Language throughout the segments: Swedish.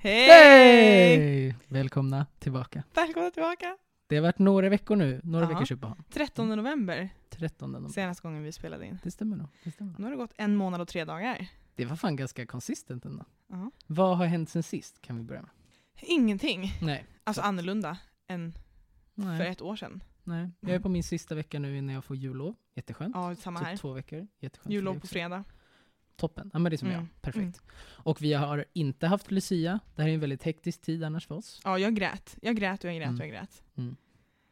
Hej! Hej! Välkomna tillbaka. Välkomna tillbaka! Det har varit några veckor nu, några Ja. veckors uppehåll. 13 november, 13 november. senaste gången vi spelade in. Det stämmer nog. Det, stämmer nog. Nu har det gått en månad och tre dagar. det var fan ganska konsistent ändå. Ja. Vad har hänt sen sist, kan vi börja med? Ingenting. Nej. Alltså annorlunda än för Nej. ett år sedan. Nej. Jag är på min sista vecka nu innan jag får jullov. Jätteskönt. Ja, samma här. Typ två veckor. Jätteskönt. för Jullov på fredag. Toppen. Ja men det är som Mm. jag. Perfekt. Och vi har inte haft Lucia. Det här är en väldigt hektisk tid annars för oss. Ja, jag grät. Jag grät och jag grät Mm. och jag grät.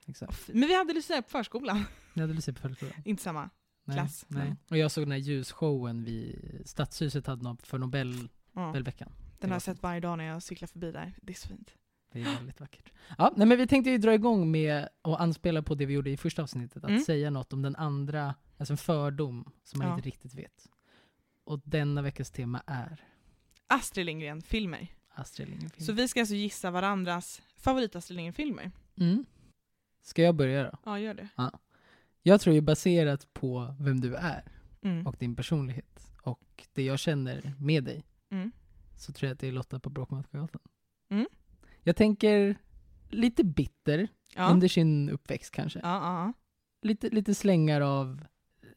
Exakt. Men vi hade Lucia på förskolan. Ni hade Lucia på förskolan? Inte samma. Nej. Klass, Nej. Och jag såg den här ljusshowen vi Stadshuset hade för Nobel, Ja. Nobelveckan. Den har jag sett varje dag när jag cyklar förbi där. Det är så fint. Det är väldigt vackert. Ja, nej, men vi tänkte ju dra igång med att anspela på det vi gjorde i första avsnittet. Att Mm. säga något om den andra, alltså en fördom som man Ja. inte riktigt vet. Och denna veckas tema är Astrid Lindgren-filmer. Astrid Lindgren-film. Så vi ska alltså gissa varandras favorit-Astrid Lindgren-filmer. Mm. Ska jag börja då? Ja, gör det. Jag tror ju baserat på vem du är Mm. och din personlighet och det jag känner med dig Mm. så tror jag att det är Lotta på Bråkmakargatan. Mm. Jag tänker lite bitter Ja. under sin uppväxt kanske. Ja, ja, lite, lite slängar av,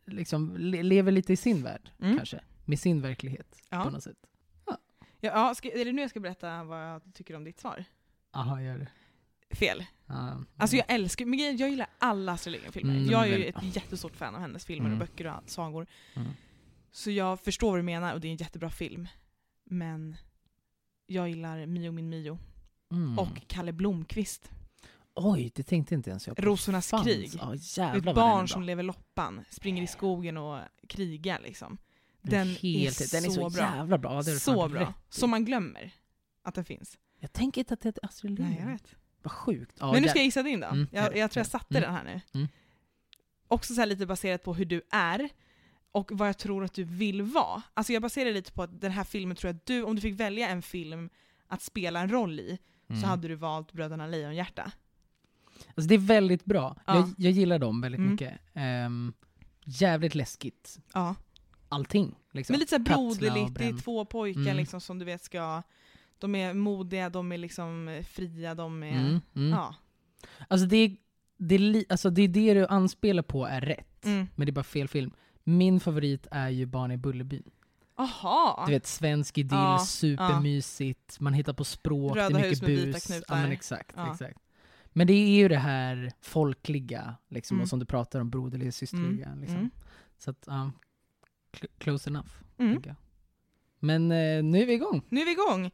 liksom le, lever lite i sin värld Mm. kanske. Med sin verklighet på något sätt. ja. ja ska, är det nu jag ska berätta vad jag tycker om ditt svar? Jaha, gör det. Fel. Ja, Alltså ja. jag älskar, men jag gillar alla Astrid Lindgren-filmer. Mm, jag är ju ett jättestort fan av hennes filmer Mm. och böcker och allt, sagor. Mm. Så jag förstår vad du menar och det är en jättebra film. Men jag gillar Mio min Mio. Mm. Och Kalle Blomkvist. Oj, det tänkte inte ens jag på. Rosornas Fanns. krig. Ja, Ett är barn som lever loppan, springer i skogen och krigar liksom. Den, Den, helt, är, den är så så jävla bra. Så bra. Så man glömmer att den finns. Jag tänker inte att det heter Astrid Nej, Lindgren. jag vet. Vad sjukt. Ja, Men nu ska jag gissa din då. Mm, jag, jag tror jag satte Mm. den här nu. Mm. Också så här lite baserat på hur du är och vad jag tror att du vill vara. Alltså jag baserar lite på att den här filmen tror jag att du, om du fick välja en film att spela en roll i, Mm. så hade du valt Bröderna Lejonhjärta. Alltså det är väldigt bra. Ja. Jag, jag gillar dem väldigt Mm. mycket. Ehm, jävligt läskigt. Ja. Allting. Liksom. Men lite såhär broderligt, det är två pojkar Mm. liksom som du vet ska, de är modiga, de är liksom fria, de är, Mm, mm. ja. Alltså det, det, alltså det det du anspelar på är rätt, Mm. men det är bara fel film. Min favorit är ju Barn i Bullerbyn. Aha! Du vet, svensk idyll, Ja, supermysigt, man hittar på språk, Röda det är hus mycket med vita bus. knutar. Ja men exakt, Ja. exakt. Men det är ju det här folkliga, liksom, Mm. och som du pratar om, broderliga, systerliga. Liksom. Mm. Så att, ja, cl- close enough, Mm. Men eh, nu är vi igång. Nu är vi igång!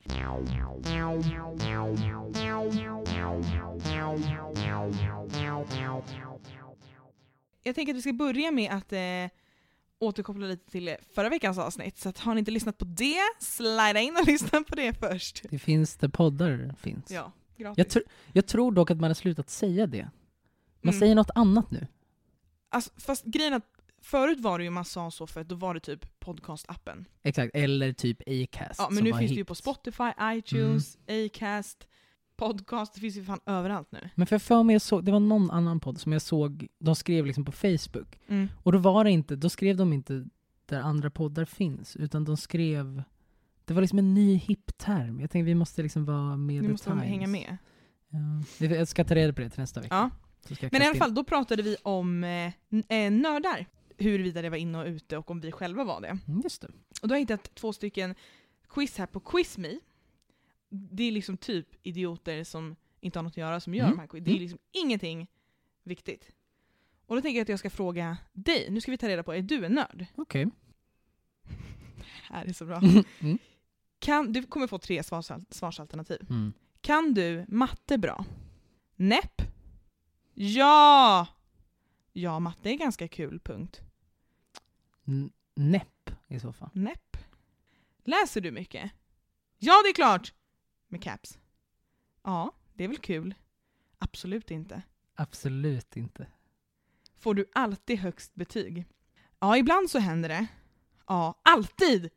Jag tänker att vi ska börja med att eh, återkoppla lite till förra veckans avsnitt. Så att har ni inte lyssnat på det, slida in och lyssna på det först. Det finns där poddar finns. Ja, gratis. Jag, tr- jag tror dock att man har slutat säga det. Man Mm. säger något annat nu. Alltså, fast grejen att förut var det ju man sa så för att då var det typ podcastappen. Exakt, eller typ Acast. Ja, men nu finns det hit. ju på Spotify, iTunes, Acast, podcast, det finns ju fan överallt nu. Men för jag för mig jag såg, det var någon annan podd som jag såg, de skrev liksom på Facebook. Mm. Och då var det inte, då skrev de inte där andra poddar finns, utan de skrev, det var liksom en ny hipp term. Jag tänkte vi måste liksom vara med the måste times. hänga med. Ja. Jag ska ta reda på det till nästa vecka. Ja. Men i alla in. fall, då pratade vi om eh, eh, nördar. Huruvida det var inne och ute och om vi själva var det. Mm, Just det. Och då har jag hittat två stycken quiz här på QuizMe. Det är liksom typ idioter som inte har något att göra som gör Mm. de här quiz. Det är Mm. liksom ingenting viktigt. Och då tänker jag att jag ska fråga dig, nu ska vi ta reda på, är du en nörd? Okej. Det här är så bra. Mm. Kan, du kommer få tre svarsal- svarsalternativ. Mm. Kan du matte bra? Näpp? Ja! Ja, matte är ganska kul, punkt. N- Näpp i så fall. Näpp. Läser du mycket? Ja, det är klart! Med caps. Ja, det är väl kul. Absolut inte. Absolut inte. Får du alltid högst betyg? Ja, ibland så händer det. Ja, alltid!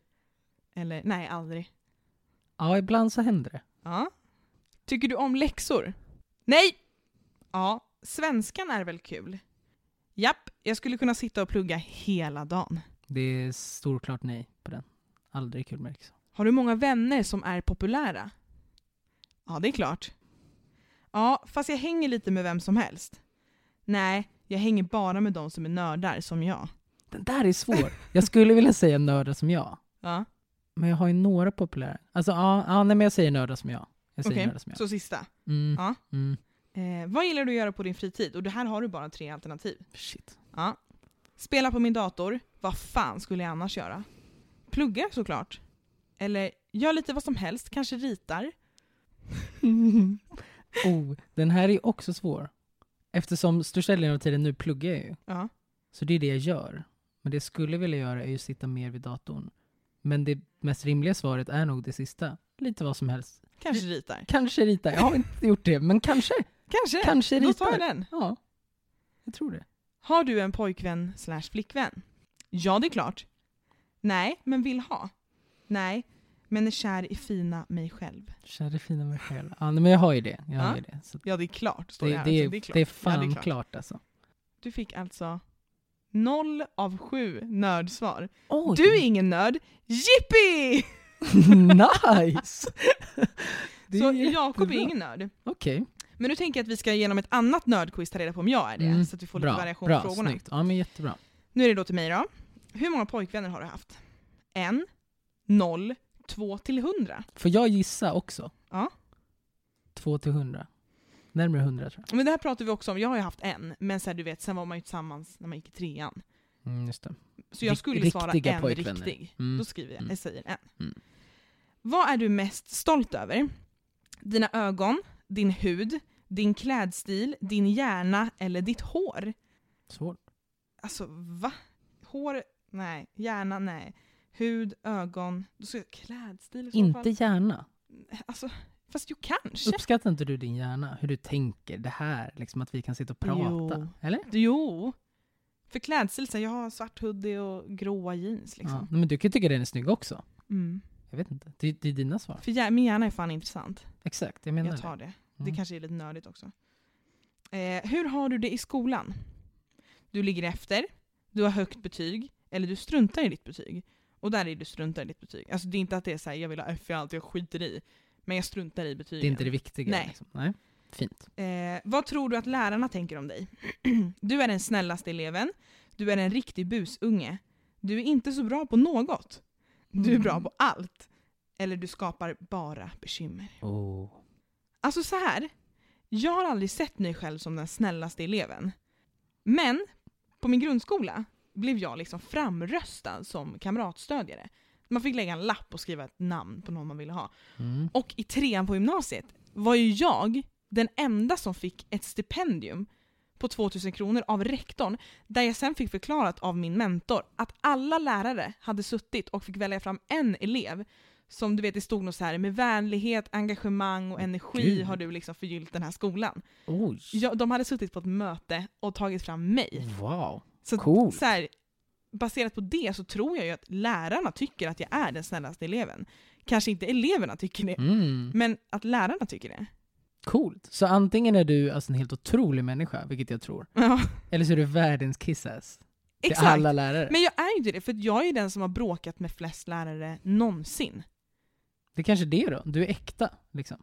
Eller nej, aldrig. Ja, ibland så händer det. Ja. Tycker du om läxor? Nej! Ja, svenskan är väl kul? Japp, jag skulle kunna sitta och plugga hela dagen. Det är storklart nej på den. Aldrig kul med läxor. Har du många vänner som är populära? Ja, det är klart. Ja, fast jag hänger lite med vem som helst. Nej, jag hänger bara med de som är nördar som jag. Den där är svår. Jag skulle vilja säga nördar som jag. Ja, Men jag har ju några populära. Alltså ja, ja nej men jag säger nördar som jag. Jag okej. som jag. Så sista. Mm, Ja. mm, Eh, vad gillar du att göra på din fritid? Och det här har du bara tre alternativ. shit. Ja. Spela på min dator. Vad fan skulle jag annars göra? Plugga såklart. Eller gör lite vad som helst, kanske ritar. oh, den här är också svår. Eftersom största delen av tiden nu pluggar jag ju. Ja. Så det är det jag gör. Men det jag skulle vilja göra är ju sitta mer vid datorn. Men det mest rimliga svaret är nog det sista. Lite vad som helst. Kanske ritar. Kanske rita. Jag har inte gjort det, men kanske. Kanske. Kanske Då tar jag ritar. den. Ja, jag tror det. Har du en pojkvän slash flickvän? Ja, det är klart. Nej, men vill ha. Nej, men är kär i fina mig själv. Kära fina mig själv. Ja, men jag har ju det. Jag har Ja. ju det. Så Ja, det är klart. Står det, det, här. det, är, alltså, det, är är, klart. fan Ja, det är klart. alltså. Du fick alltså noll av sju nördsvar. Oj! Du är ingen nörd. Jippi! nice! Det Så är Jakob är ingen nörd. Okej. Men nu tänker jag att vi ska genom ett annat nördquiz ta reda på om jag är det, Mm, så att vi får bra, lite variation bra, på frågorna. snyggt. Ja, men jättebra. Nu är det då till mig då. Hur många pojkvänner har du haft? En, noll, två till hundra. Får jag gissa också? Ja. Två till hundra. Närmare hundra tror Men det här pratar vi också om, jag har ju haft en, men så här, du vet, sen var man ju tillsammans när man gick i trean. jag. Mm, just det. Så jag Rik- skulle svara riktiga en pojkvänner. riktig. Mm. Då skriver jag, Mm. jag säger en. Mm. Vad är du mest stolt över? Dina ögon, din hud, din klädstil, din hjärna eller ditt hår? Svårt. Alltså va? Hår? Nej. Hjärna? Nej. Hud, ögon, då ska jag klädstil i så Inte fall. hjärna. Alltså, fast jo kanske. Uppskattar inte du din hjärna? Hur du tänker? Det här, liksom att vi kan sitta och prata? Jo. Eller? Jo. För klädstil, så jag har svart hoodie och gråa jeans Ja. liksom. Men du kan ju tycka den är snygg också. Mm. Jag vet inte. Det, det är dina svar. För hjär- min hjärna är fan intressant. Exakt, jag menar Jag tar det. Det Mm. kanske är lite nördigt också. Eh, hur har du det i skolan? Du ligger efter, du har högt betyg, eller du struntar i ditt betyg. Och där är du struntar i ditt betyg. Alltså det är inte att det är så här, jag vill ha F i allt, jag skiter i. Men jag struntar i betygen. Det är inte det viktiga. Nej. Liksom. Nej. Fint. Eh, vad tror du att lärarna tänker om dig? du är den snällaste eleven, du är en riktig busunge. Du är inte så bra på något. Du är bra Mm. på allt. Eller du skapar bara bekymmer. Oh. Alltså så här. jag har aldrig sett mig själv som den snällaste eleven. Men på min grundskola blev jag liksom framröstad som kamratstödjare. Man fick lägga en lapp och skriva ett namn på någon man ville ha. Mm. Och i trean på gymnasiet var ju jag den enda som fick ett stipendium på 2000 kronor av rektorn, där jag sen fick förklarat av min mentor att alla lärare hade suttit och fick välja fram en elev som du vet, det stod något så här med vänlighet, engagemang och energi Gud. har du liksom förgyllt den här skolan. Oj. Ja, de hade suttit på ett möte och tagit fram mig. Wow. Så, Coolt. så här, baserat på det så tror jag ju att lärarna tycker att jag är den snällaste eleven. Kanske inte eleverna tycker det, Mm. men att lärarna tycker det. Coolt. Så antingen är du alltså en helt otrolig människa, vilket jag tror, Ja, eller så är du världens kissass till exakt. alla lärare. Men jag är ju inte det, för jag är den som har bråkat med flest lärare någonsin. Det är kanske är det då. Du är äkta, liksom.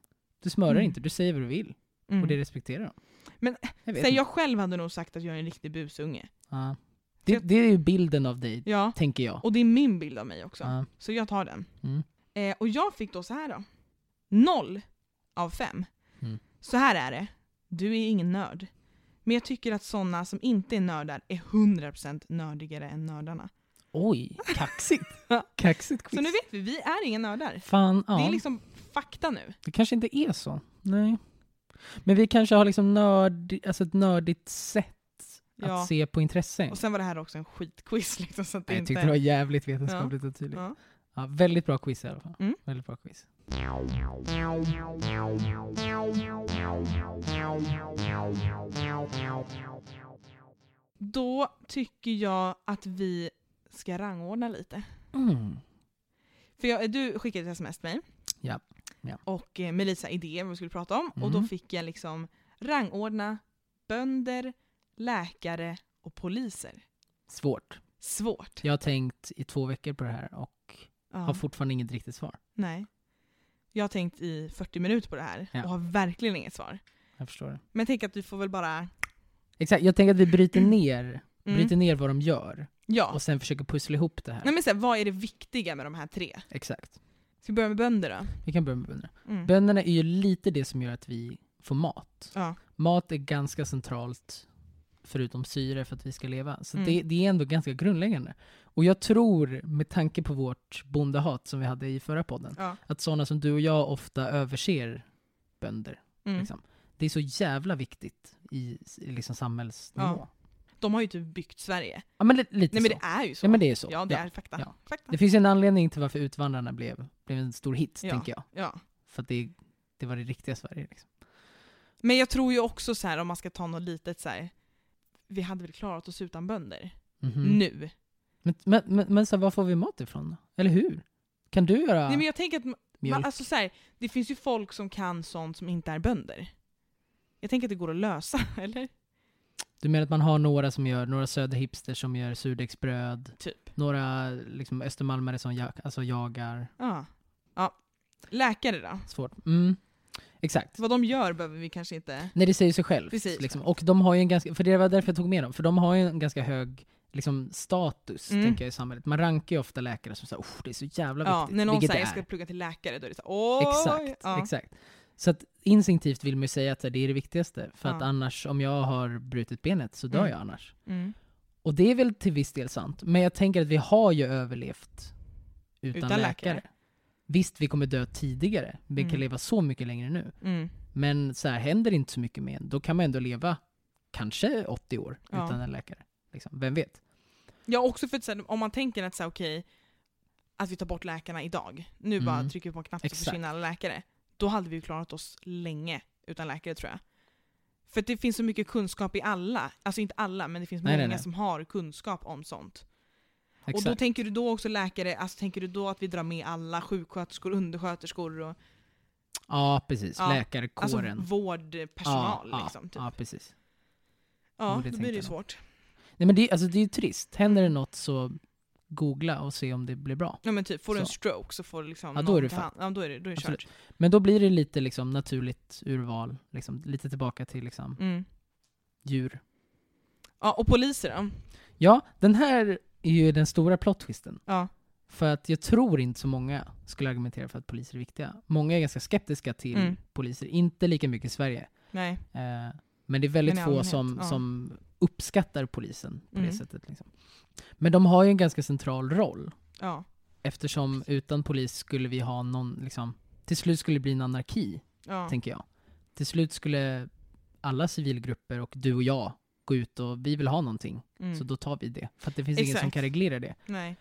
Du smörar Mm. inte, du säger vad du vill. Mm. Och det respekterar de. Men, jag inte. jag själv hade nog sagt att jag är en riktig busunge. Ja. Det, det är ju bilden av dig, Ja, tänker jag. och det är min bild av mig också. Ja. Så jag tar den. Mm. Eh, och jag fick då så här då. Noll av fem. Mm. Så här är det. Du är ingen nörd. Men jag tycker att sådana som inte är nördar är 100% nördigare än nördarna. Oj, kaxigt. kaxigt quiz. Så nu vet vi, vi är inga nördar. Fan, ja. Det är liksom fakta nu. Det kanske inte är så. Nej. Men vi kanske har liksom nörd, alltså ett nördigt sätt Ja. att se på intressen. Och sen var det här också en skitquiz liksom. Så att det Jag inte... tyckte det var jävligt vetenskapligt och tydligt. ja. Ja, väldigt bra quiz i alla fall. Mm. Väldigt bra quiz. Då tycker jag att vi ska rangordna lite. Mm. För jag, du skickade ett sms till mig. Ja, ja. Och eh, Melissa idé vad vi skulle prata om. Och då Mhm. fick jag liksom rangordna bönder, läkare och poliser. Svårt. Svårt. Jag har tänkt i två veckor på det här och Ja. har fortfarande inget riktigt svar. Nej. Jag har tänkt i 40 minuter på det här Ja. och har verkligen inget svar. Jag förstår det. Men jag tänker att vi får väl bara... Exakt, jag tänker att vi bryter ner, Mm. bryter ner vad de gör Ja. och sen försöker pussla ihop det här. Nej men så här, vad är det viktiga med de här tre? Exakt. Ska vi börja med bönder då? Vi kan börja med bönderna. Mm. Bönderna är ju lite det som gör att vi får mat. Ja. Mat är ganska centralt, förutom syre, för att vi ska leva. Så Mm. det, det är ändå ganska grundläggande. Och jag tror, med tanke på vårt bondehat som vi hade i förra podden, Ja. att sådana som du och jag ofta överser bönder. Mm. Liksom. Det är så jävla viktigt i, i liksom samhällsnivå. Ja. De har ju typ byggt Sverige. Ja, men li- lite Nej men så. det är ju så. Ja men det är så. Ja, det ja. är fakta. Ja. fakta. Det finns en anledning till varför Utvandrarna blev, blev en stor hit, Ja. tänker jag. Ja. För att det, det var det riktiga Sverige. Liksom. Men jag tror ju också så här om man ska ta något litet så här. vi hade väl klarat oss utan bönder. Mhm. Nu. Men, men, men, men så här, var får vi mat ifrån? Eller hur? Kan du göra Nej men jag tänker att man, alltså så här, det finns ju folk som kan sånt som inte är bönder. Jag tänker att det går att lösa, eller? Du menar att man har några som gör, några söderhipsters som gör surdegsbröd, Typ. några liksom östermalmare som jag, alltså jagar. Ja. ja. Läkare då? Svårt. Mm. Exakt. Vad de gör behöver vi kanske inte... Nej det säger sig själv. Precis. Liksom. Och de har ju en ganska, för det var därför jag tog med dem, för de har ju en ganska hög liksom, status, Mm. tänker jag, i samhället. Man rankar ju ofta läkare som säger oh, det är så jävla Ja, viktigt. när någon säger jag ska plugga till läkare, då är det så här, oj! Exakt, ja. exakt. Så att instinktivt vill man ju säga att det är det viktigaste, för att Ja. annars, om jag har brutit benet så dör Mm. jag annars. Mm. Och det är väl till viss del sant, men jag tänker att vi har ju överlevt utan, Utan läkare. läkare. Visst, vi kommer dö tidigare, vi kan Mm. leva så mycket längre nu. Mm. Men så här, händer inte så mycket med en, då kan man ändå leva kanske 80 år Ja. utan en läkare. Liksom. Vem vet? Ja, också för att här, om man tänker att så här, okej, att vi tar bort läkarna idag, nu bara Mm. trycker vi på en knapp så Exakt. försvinner alla läkare. Då hade vi ju klarat oss länge utan läkare tror jag. För det finns så mycket kunskap i alla, alltså inte alla, men det finns Nej, många nej, nej. som har kunskap om sånt. Exakt. Och då tänker du då också läkare, alltså tänker du då att vi drar med alla sjuksköterskor, undersköterskor och ja, precis. Ja, alltså Läkarkåren. vårdpersonal ja, liksom. Typ. ja, precis. Ja, då blir det ju svårt. Nej men det, alltså, det är ju trist. Händer det något så googla och se om det blir bra. Ja men typ, får du en stroke så får du liksom Ja, då är det fan. Ja då är det, då är det kört. Men då blir det lite liksom naturligt urval, liksom, lite tillbaka till liksom, Mm. djur. Ja, och poliser då? Ja, den här är ju den stora plot. Ja. För att jag tror inte så många skulle argumentera för att poliser är viktiga. Många är ganska skeptiska till Mm. poliser, inte lika mycket i Sverige. Nej. Eh, men det är väldigt få allmänhet, som, ja. som uppskattar polisen på Mm. det sättet. Liksom. Men de har ju en ganska central roll. Ja. Eftersom utan polis skulle vi ha någon, liksom, till slut skulle det bli en anarki, Ja. tänker jag. Till slut skulle alla civilgrupper och du och jag gå ut och vi vill ha någonting. Mm. Så då tar vi det. För att det finns ingen som Exakt. kan reglera det. Nej.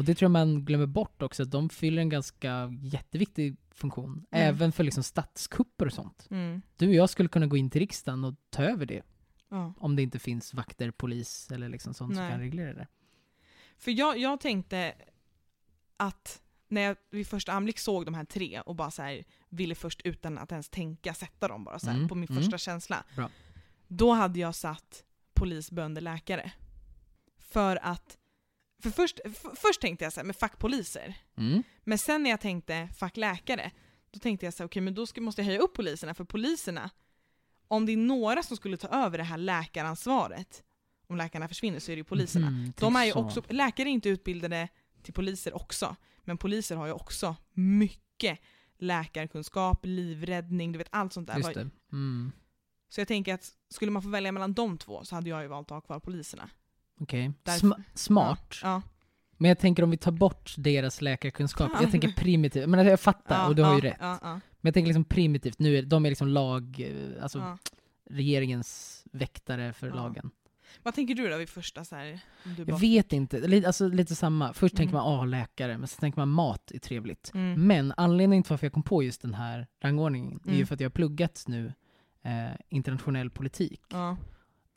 Och det tror jag man glömmer bort också, att de fyller en ganska jätteviktig funktion. Även för liksom statskupper och sånt. Mm. Du och jag skulle kunna gå in till riksdagen och ta över det. Ja. Om det inte finns vakter, polis eller liksom sånt som Nej. kan reglera det. För jag, jag tänkte att när jag vid första anblick såg de här tre och bara så här, ville först utan att ens tänka sätta dem bara så här, Mm, på min mm. första känsla. Bra. Då hade jag satt polis, bönder, läkare. För att, för först, f- först tänkte jag så här, med fackpoliser. Mm. Men sen när jag tänkte fackläkare, då tänkte jag så här, okej men då ska, måste jag höja upp poliserna, för poliserna, om det är några som skulle ta över det här läkaransvaret, om läkarna försvinner så är det ju poliserna. Mhm, De är ju så. också, läkare är inte utbildade till poliser också, men poliser har ju också mycket läkarkunskap, livräddning, du vet allt sånt där. Mm. Så jag tänker att skulle man få välja mellan de två så hade jag ju valt att ha kvar poliserna. Okej. Därför- Sma- smart. Ja. Men jag tänker om vi tar bort deras läkarkunskap. Jag tänker primitivt. Men jag fattar, ja, och du har ja, ju rätt. Ja, ja, Men jag tänker liksom primitivt. Nu är, de är liksom lag, eh, alltså ja. regeringens väktare för Ja. lagen. Vad tänker du då vid första så här, du bara... Jag vet inte. Alltså, lite samma. Först tänker Mm. man ah läkare, men sen tänker man mat är trevligt. Mm. Men anledningen till varför jag kom på just den här rangordningen är ju Mm. för att jag har pluggat nu eh, internationell politik Ja.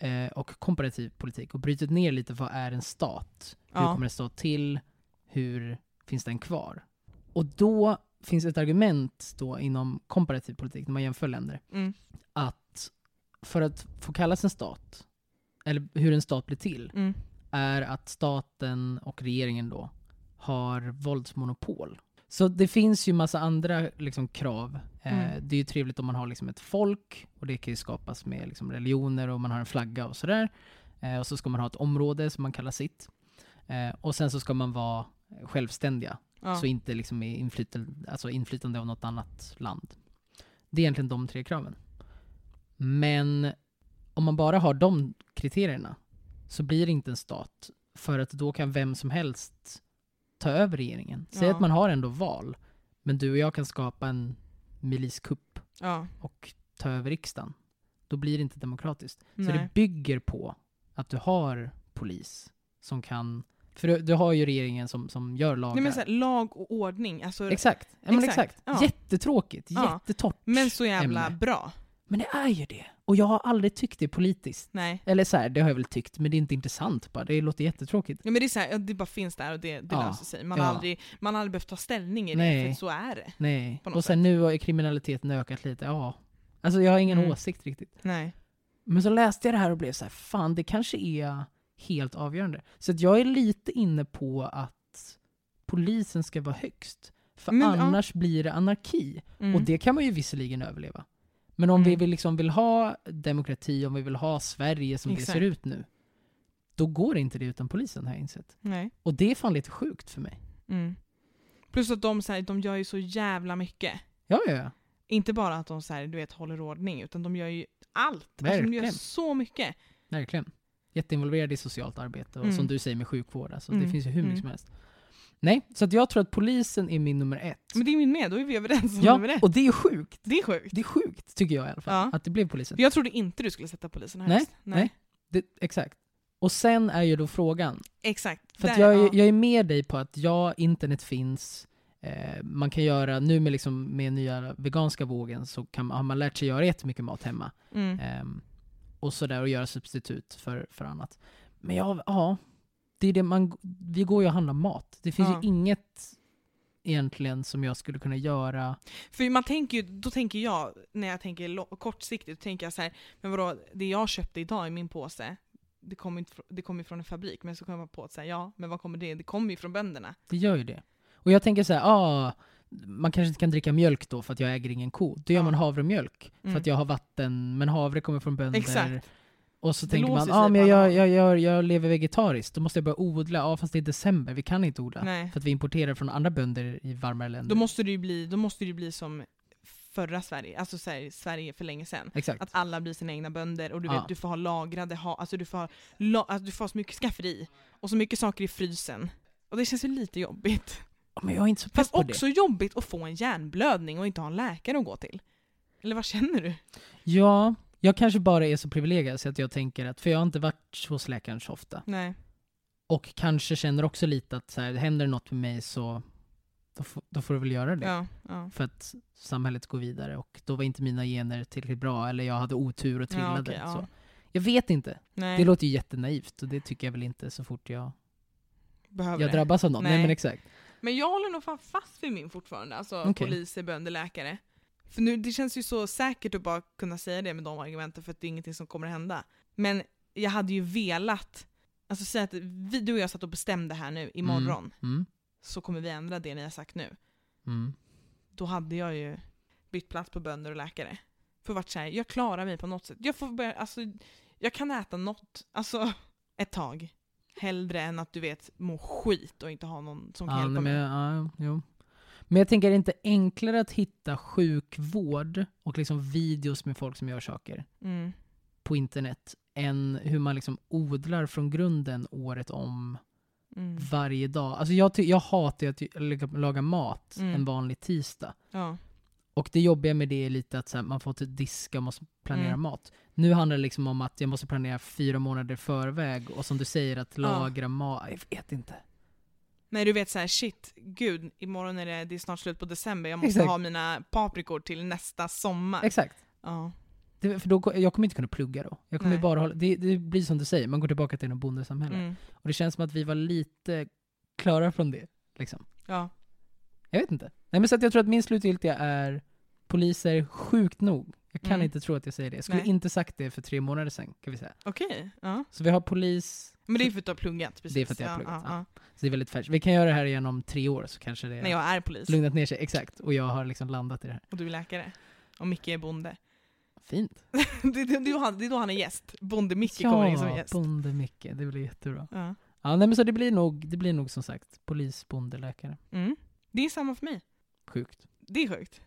Eh, och komparativ politik och brutit ner lite vad är en stat? Hur Ja. kommer en stat till? Hur finns den kvar? Och då finns ett argument då inom komparativ politik, när man jämför länder, Mm. att för att få kallas en stat, eller hur en stat blir till, Mm. är att staten och regeringen då har våldsmonopol. Så det finns ju massa andra liksom, krav. Eh, Mm. Det är ju trevligt om man har liksom, ett folk, och det kan ju skapas med liksom, religioner och man har en flagga och sådär. Eh, och så ska man ha ett område som man kallar sitt. Eh, och sen så ska man vara självständiga, Ja. så inte liksom är inflytande, alltså inflytande av något annat land. Det är egentligen de tre kraven. Men om man bara har de kriterierna så blir det inte en stat. För att då kan vem som helst ta över regeringen. Säg Ja. att man har ändå val, men du och jag kan skapa en miliskupp ja. och ta över riksdagen. Då blir det inte demokratiskt. Så Nej. det bygger på att du har polis som kan... För du, du har ju regeringen som, som gör lagar. Nej men såhär, lag och ordning, alltså, Exakt. Ja, Exakt, exakt. ja. Jättetråkigt, Ja. jättetort men så jävla ämne. bra. Men det är ju det. Och jag har aldrig tyckt det politiskt. Nej. Eller så här, det har jag väl tyckt, men det är inte intressant bara. Det låter jättetråkigt. Ja, men det är så här, ja, det bara finns där och det, det Ja, löser sig. Man, ja. har aldrig, man har aldrig behövt ta ställning i det, Nej. för så är det. Nej. Och sen nu har kriminaliteten ökat lite, ja. Alltså jag har ingen Mm. åsikt riktigt. Nej. Men så läste jag det här och blev så här, fan det kanske är helt avgörande. Så att jag är lite inne på att polisen ska vara högst. För Men, ja. annars blir det anarki. Mm. Och det kan man ju visserligen överleva. Men om vi Mm. vill, liksom vill ha demokrati, om vi vill ha Sverige som det Exakt. ser ut nu, då går inte det utan polisen har jag insett. Nej. Och det är fan lite sjukt för mig. Mm. Plus att de, så här, de gör ju så jävla mycket. Ja, ja, ja. Inte bara att de så här, du vet, håller ordning, utan de gör ju allt. Alltså, de gör så mycket. Verkligen. Jätteinvolverad i socialt arbete och Mm. som du säger med sjukvård. Alltså, Det Mm, finns ju hur mycket mm. som helst. Nej, så jag tror att polisen är min nummer ett. Men det är min med, då är vi överens om ja, nummer ett. och det är sjukt. Det är sjukt. Det är sjukt, tycker jag i alla fall. Ja. Att det blev polisen. Jag trodde inte du skulle sätta polisen Nej, högst. nej. Det, exakt. Och sen är ju då frågan, Exakt. för Där, jag, är, ja. jag är med dig på att ja, internet finns, eh, man kan göra, nu med, liksom, med nya veganska vågen så kan, har man lärt sig göra jättemycket mat hemma. Mm. Ehm, och sådär och göra substitut för, för annat. Men ja, ja, det är det man, vi går ju och handlar mat. Det finns Ja. ju inget egentligen som jag skulle kunna göra. För man tänker ju, då tänker jag, när jag tänker kortsiktigt, tänker jag så här, men vadå, det jag köpte idag i min påse, det kommer det ju från en fabrik, men så kommer jag på att säga ja, men vad kommer det? Det kommer ju från bönderna. Det gör ju det. Och jag tänker så här, ah, man kanske inte kan dricka mjölk då för att jag äger ingen ko. Då gör Ja. man havremjölk för Mm. att jag har vatten, men havre kommer från bönder. Exakt. Och så Det tänker man, ja ah, men jag, jag, jag, jag lever vegetariskt, då måste jag börja odla. Ja fast det är december, vi kan inte odla. Nej. För att vi importerar från andra bönder i varmare länder. Då måste det ju bli, då måste det bli som förra Sverige, alltså så här, Sverige för länge sedan. Exakt. Att alla blir sina egna bönder och du Ja. vet, du får ha lagrade, ha, alltså du får ha, la, alltså du får ha så mycket skafferi och så mycket saker i frysen. Och det känns ju lite jobbigt. Men jag är inte så Fast på det. också jobbigt att få en hjärnblödning och inte ha en läkare att gå till. Eller vad känner du? Ja, jag kanske bara är så privilegierad så att jag tänker att, för jag har inte varit hos läkaren så ofta. Nej. Och kanske känner också lite att så här, händer något med mig så då, får- då får du väl göra det. Ja, ja. För att samhället går vidare och då var inte mina gener tillräckligt bra eller jag hade otur och trillade. Ja, okej, ja. så. Jag vet inte. Nej, Det låter ju jättenaivt och det tycker jag väl inte så fort jag, behöver jag det. drabbas av något. Nej. Nej. men exakt. Men jag håller nog fan fast vid min fortfarande, alltså Okej. poliser, bönder, läkare. För nu, det känns ju så säkert att bara kunna säga det med de argumenten för att det är ingenting som kommer att hända. Men jag hade ju velat, alltså säga att vi, du och jag satt och bestämde här nu imorgon, Mm. så kommer vi ändra det ni har sagt nu. Mm. Då hade jag ju bytt plats på bönder och läkare. För vart såhär, jag klarar mig på något sätt. Jag får börja, alltså, jag kan äta något, alltså ett tag. Hellre än att du vet må skit och inte ha någon som kan Ja, hjälpa mig. ja, jo. Men jag tänker, är det inte enklare att hitta sjukvård och liksom videos med folk som gör saker Mm. på internet än hur man liksom odlar från grunden året om Mm. varje dag. Alltså jag, jag hatar att laga- mat Mm. en vanlig tisdag. Ja. Och det jobbiga med det är lite att så här, man får typ diska och måste planera Mm. mat. Nu handlar det liksom om att jag måste planera fyra månader förväg och som du säger att lagra mat. Jag vet inte. Nej du vet så här, shit, gud, imorgon är det, det är snart slut på december, jag måste Exakt. ha mina paprikor till nästa sommar. Exakt. Ja. Det, för då, jag kommer inte kunna plugga då. Jag kommer Nej. bara hålla, det, det blir som du säger, man går tillbaka till något bondesamhälle. Mm. Och det känns som att vi var lite klara från det. Liksom. ja. Jag vet inte. Nej men så att jag tror att min slutgiltiga är poliser sjukt nog. Kan Mm. inte tro att jag säger det. Jag skulle Nej. inte sagt det för tre månader sedan, kan vi säga. Okej, ja. Så vi har polis, Men det är för att du har pluggat, precis. Det är för att jag har Ja, pluggat, ja, så det är väldigt färskt. Vi kan göra det här igen om tre år så kanske det ja. När jag är polis lugnat ner sig. Exakt. Och jag har liksom landat i det här. och du är läkare. Och Micke är bonde. Fint. det, det, det, han- det är då han är gäst. Bonde-Micke kommer in som Ja, gäst. bonde Micke. Det blir jättebra. Ja. Ja, nej men så det blir nog, det blir nog som sagt polis, bonde, läkare. Mm. Det är samma för mig. Sjukt. Det är sjukt.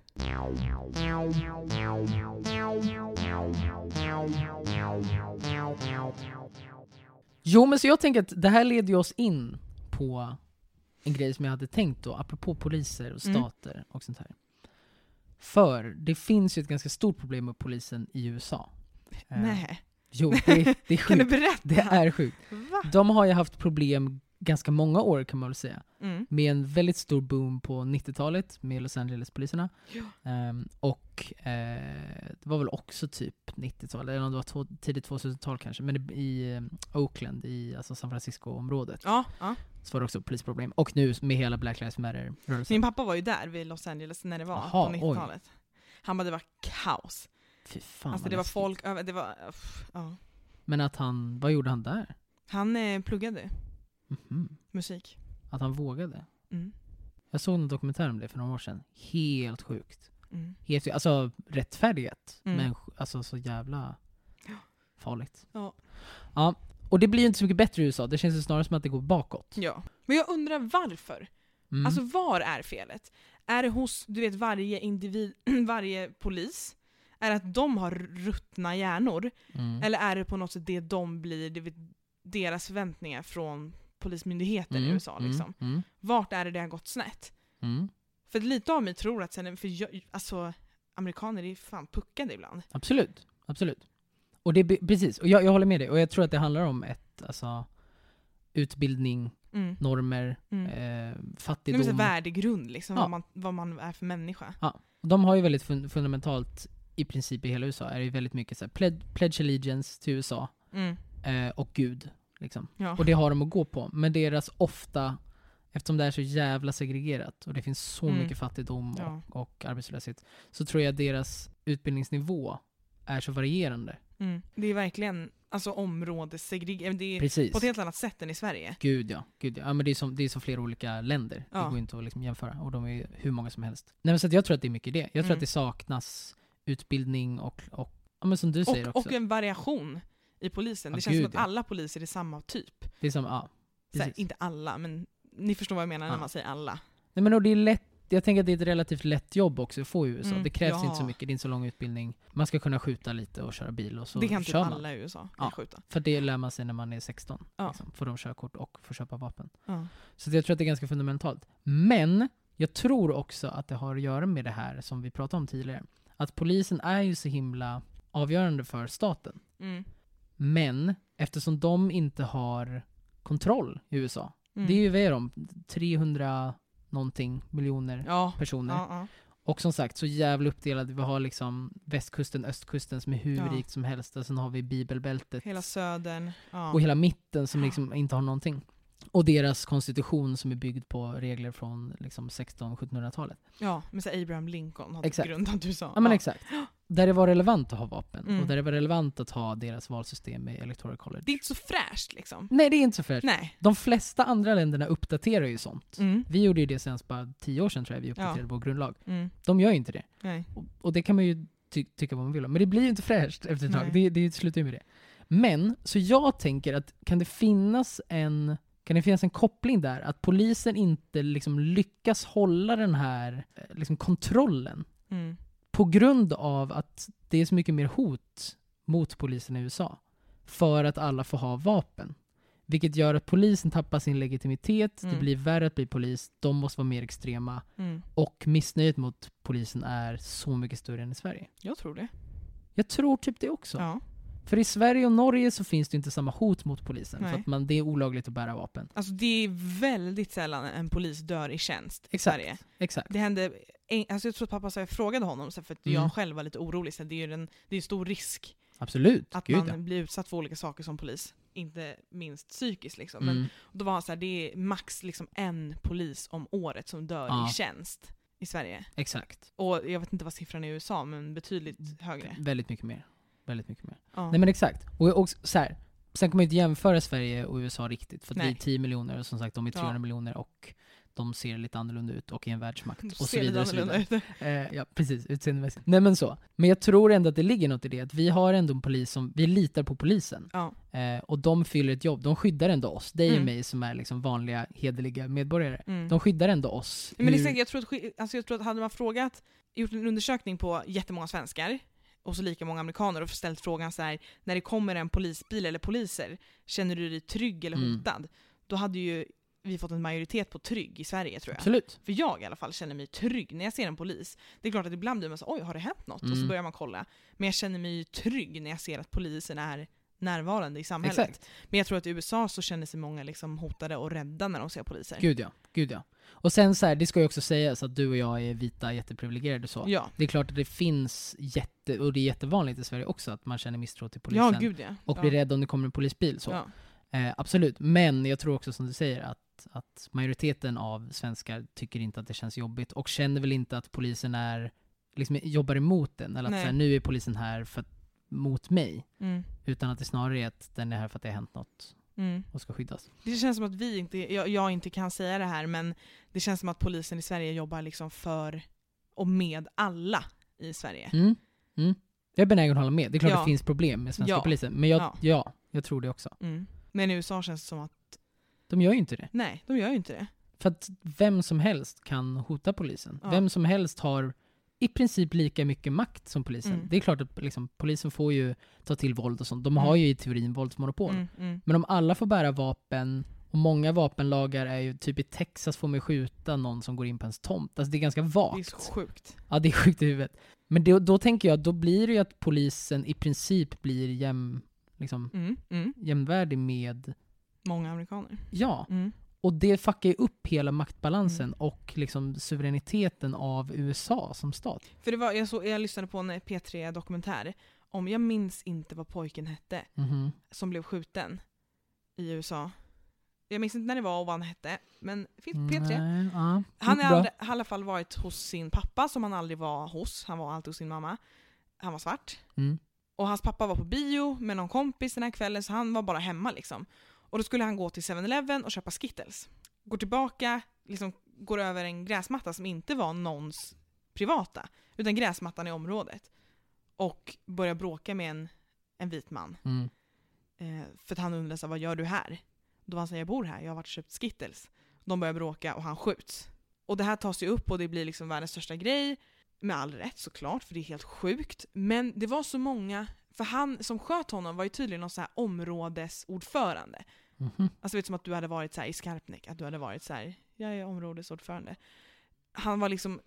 Jo men så jag tänker att det här leder oss in på en grej som jag hade tänkt då, apropå poliser och Mm. stater och sånt här. För det finns ju ett ganska stort problem med polisen i USA. Eh, Nej. Jo, det, det är Kan du sjukt. berätta? Det är sjukt. Va? De har ju haft problem ganska många år kan man väl säga. Mm. Med en väldigt stor boom på 90-talet med Los Angeles-poliserna. Ehm, och eh, det var väl också typ 90-tal, eller om det var två, tidigt 2000-tal kanske, men i eh, Oakland, i alltså San Francisco-området, Ja, ja. så var det också polisproblem. Och nu med hela Black Lives Matter-rörelsen. Min pappa var ju där vid Los Angeles när det var Jaha, på 90-talet. Han bara, det var kaos. Fy fan alltså det var läskigt. folk över, det var, uff, ja. Men att han, vad gjorde han där? Han eh, pluggade Mhm. musik. Att han vågade? Mm. Jag såg en dokumentär om det för några år sedan. Helt sjukt. Mm. Helt, alltså rättfärdigat, Mm. men alltså så jävla farligt. Ja. Ja, och det blir inte så mycket bättre i USA. Det känns ju snarare som att det går bakåt. ja. Men jag undrar varför? Mm. Alltså var är felet? Är det hos, du vet, varje individ, varje polis? Är det att de har ruttna hjärnor? mm. Eller är det på något sätt det de blir, det vet, deras förväntningar från polismyndigheten i Mm, USA liksom? Mm. Vart är det det har gått snett? Mm. För lite av mig tror att sen, för jag, alltså amerikaner är fan puckade ibland. Absolut, absolut. Och det, precis, och jag, jag håller med dig. Och jag tror att det handlar om ett, alltså, utbildning, Mm. normer, Mm. eh, fattigdom. en värdegrund liksom, Ja. vad, man, vad man är för människa. De har ju väldigt fun fundamentalt, i princip i hela USA, är det ju väldigt mycket så här, pledge, pledge allegiance till USA Mm. eh, och Gud. Liksom. Ja. Och det har de att gå på. Men deras ofta, eftersom det är så jävla segregerat och det finns så Mm. mycket fattigdom Ja. och, och arbetslöshet, så tror jag deras utbildningsnivå är så varierande. Mm. Det är verkligen alltså, områdessegregerat. Det är Precis. på ett helt annat sätt än i Sverige. Gud ja, gud ja. ja men det är, som, det är så flera olika länder. Det Ja. går inte att liksom jämföra. Och de är hur många som helst. Nej men så jag tror att det är mycket det. Jag tror Mm. att det saknas utbildning och, och ja men som du säger Och, också. och en variation i polisen. Ja, det känns gud, som att ja. alla poliser är samma typ. det är som, ja. Så här, Precis. inte alla, men ni förstår vad jag menar när man säger alla. Nej men det är lätt, jag tänker att det är ett relativt lätt jobb också att få i USA. Mm, det krävs ja. inte så mycket, det är inte så lång utbildning. Man ska kunna skjuta lite och köra bil och så det kan typ man. alla i USA Ja. skjuta. För det lär man sig när man är 16. Ja. Liksom, får de körkort och får köpa vapen. Ja. Så jag tror att det är ganska fundamentalt. Men jag tror också att det har att göra med det här som vi pratade om tidigare. Att polisen är ju så himla avgörande för staten. Mm. Men eftersom de inte har kontroll i USA. Mm. Det är ju, vad är de? 300 någonting miljoner ja. personer. Ja, ja. Och som sagt, så jävla uppdelade. Vi har liksom västkusten, östkusten som är hur Ja. rikt som helst. Och sen har vi bibelbältet. Hela södern. Ja. Och hela mitten som liksom inte har någonting. Och deras konstitution som är byggd på regler från liksom 1600-1700-talet. ja, men så Abraham Lincoln hade Exakt. grundat USA. Ja men exakt. Där det var relevant att ha vapen. Mm. Och där det var relevant att ha deras valsystem med Electoral College. Det är inte så fräscht liksom. Nej det är inte så fräscht. Nej. De flesta andra länderna uppdaterar ju sånt. Mm. Vi gjorde ju det senast bara tio år sedan tror jag vi uppdaterade Ja. vår grundlag. Mm. De gör ju inte det. Nej. Och, och det kan man ju ty tycka vad man vill om. Men det blir ju inte fräscht efter ett tag. Det, det slutar ju med det. Men, så jag tänker att kan det finnas en kan det finnas en koppling där? Att polisen inte liksom lyckas hålla den här eh, liksom kontrollen Mm. På grund av att det är så mycket mer hot mot polisen i USA. För att alla får ha vapen. Vilket gör att polisen tappar sin legitimitet, det Mm. blir värre att bli polis, de måste vara mer extrema Mm. och missnöjet mot polisen är så mycket större än i Sverige. Jag tror det. Jag tror typ det också. Ja. För i Sverige och Norge så finns det inte samma hot mot polisen. Nej. För att man, det är olagligt att bära vapen. Alltså det är väldigt sällan en polis dör i tjänst i Exakt. Sverige. Exakt. Det hände, en, alltså jag tror att pappa sa, jag frågade honom så här, för att Mm. jag själv var lite orolig, så här, det är ju en, det är stor risk Absolut. Att Gud man ja. blir utsatt för olika saker som polis. Inte minst psykiskt liksom. Men Mm. då var han så här, det är max liksom en polis om året som dör Ja. i tjänst i Sverige. Exakt. Och jag vet inte vad siffran är i USA, men betydligt högre. Väldigt mycket mer. Väldigt mycket mer. Ja. Nej men exakt. Och, och så här. Sen kan man ju inte jämföra Sverige och USA riktigt, för att vi är 10 miljoner och som sagt de är 300 Ja. miljoner och de ser lite annorlunda ut och är en världsmakt. Och så vidare. Och så vidare. Eh, ja, precis. Utseendemässigt. Nej men så. Men jag tror ändå att det ligger något i det, att vi har ändå en polis som, vi litar på polisen. Ja. Eh, och de fyller ett jobb, de skyddar ändå oss, dig och Mm. mig som är liksom vanliga, hederliga medborgare. Mm. De skyddar ändå oss. Men exakt, jag tror, att, alltså jag tror att hade man frågat, gjort en undersökning på jättemånga svenskar och så lika många amerikaner och ställt frågan så här: när det kommer en polisbil eller poliser, känner du dig trygg eller Mm. hotad? Då hade ju vi fått en majoritet på trygg i Sverige tror jag. Absolut. För jag i alla fall känner mig trygg när jag ser en polis. Det är klart att ibland blir man så oj har det hänt något? Och så Mm. börjar man kolla. Men jag känner mig trygg när jag ser att polisen är närvarande i samhället. Exakt. Men jag tror att i USA så känner sig många liksom hotade och rädda när de ser poliser. Gud ja. Gud ja. Och sen så här, det ska ju också sägas att du och jag är vita, jätteprivilegierade så. Ja. Det är klart att det finns jätte, och det är jättevanligt i Sverige också, att man känner misstro till polisen. Ja, gud ja. och ja. blir rädd om det kommer en polisbil. Så. Ja. Eh, absolut, men jag tror också som du säger att, att majoriteten av svenskar tycker inte att det känns jobbigt och känner väl inte att polisen är, liksom jobbar emot den, eller att så här, nu är polisen här för att, mot mig. Mm. Utan att det snarare är att den är här för att det har hänt något Mm. och ska skyddas. Det känns som att vi inte, jag, jag inte kan säga det här, men det känns som att polisen i Sverige jobbar liksom för och med alla i Sverige. Mm. Mm. Jag är benägen att hålla med. Det är klart Ja. det finns problem med svenska Ja. polisen, men jag, Ja. ja. jag tror det också. Mm. Men i USA känns det som att, De gör ju inte det. nej, de gör ju inte det. För att vem som helst kan hota polisen. Ja. Vem som helst har i princip lika mycket makt som polisen. Mm. Det är klart att liksom, polisen får ju ta till våld och sånt. De Mm. har ju i teorin våldsmonopol. Mm, mm. Men om alla får bära vapen, och många vapenlagar är ju, typ i Texas får man skjuta någon som går in på ens tomt. Alltså det är ganska vagt. Det är så sjukt. Ja, det är sjukt i huvudet. Men det, då tänker jag, då blir det ju att polisen i princip blir jäm, liksom, Mm, mm. jämvärdig med, Många amerikaner. ja. Mm. Och det fuckar ju upp hela maktbalansen Mm. och liksom suveräniteten av USA som stat. För det var, jag, så, jag lyssnade på en P3-dokumentär om, jag minns inte vad pojken hette, Mhm. som blev skjuten i USA. Jag minns inte när det var och vad han hette, men det finns på P3. Nej, ja. Han har i alla fall varit hos sin pappa som han aldrig var hos. Han var alltid hos sin mamma. Han var svart. Mm. Och hans pappa var på bio med någon kompis den här kvällen så han var bara hemma liksom. Och då skulle han gå till 7-Eleven och köpa Skittles. Går tillbaka, liksom går över en gräsmatta som inte var någons privata, utan gräsmattan i området. Och börjar bråka med en, en vit man. Mm. Eh, för att han undrar så vad gör du här? Då var han säger jag bor här, jag har varit och köpt Skittles. De börjar bråka och han skjuts. Och det här tas ju upp och det blir liksom världens största grej. Med all rätt såklart, för det är helt sjukt. Men det var så många, för han som sköt honom var ju tydligen någon så här områdesordförande. Mhm. Alltså vet som att du hade varit så här i Skarpnäck, att du hade varit så här, jag är områdesordförande. Han var liksom,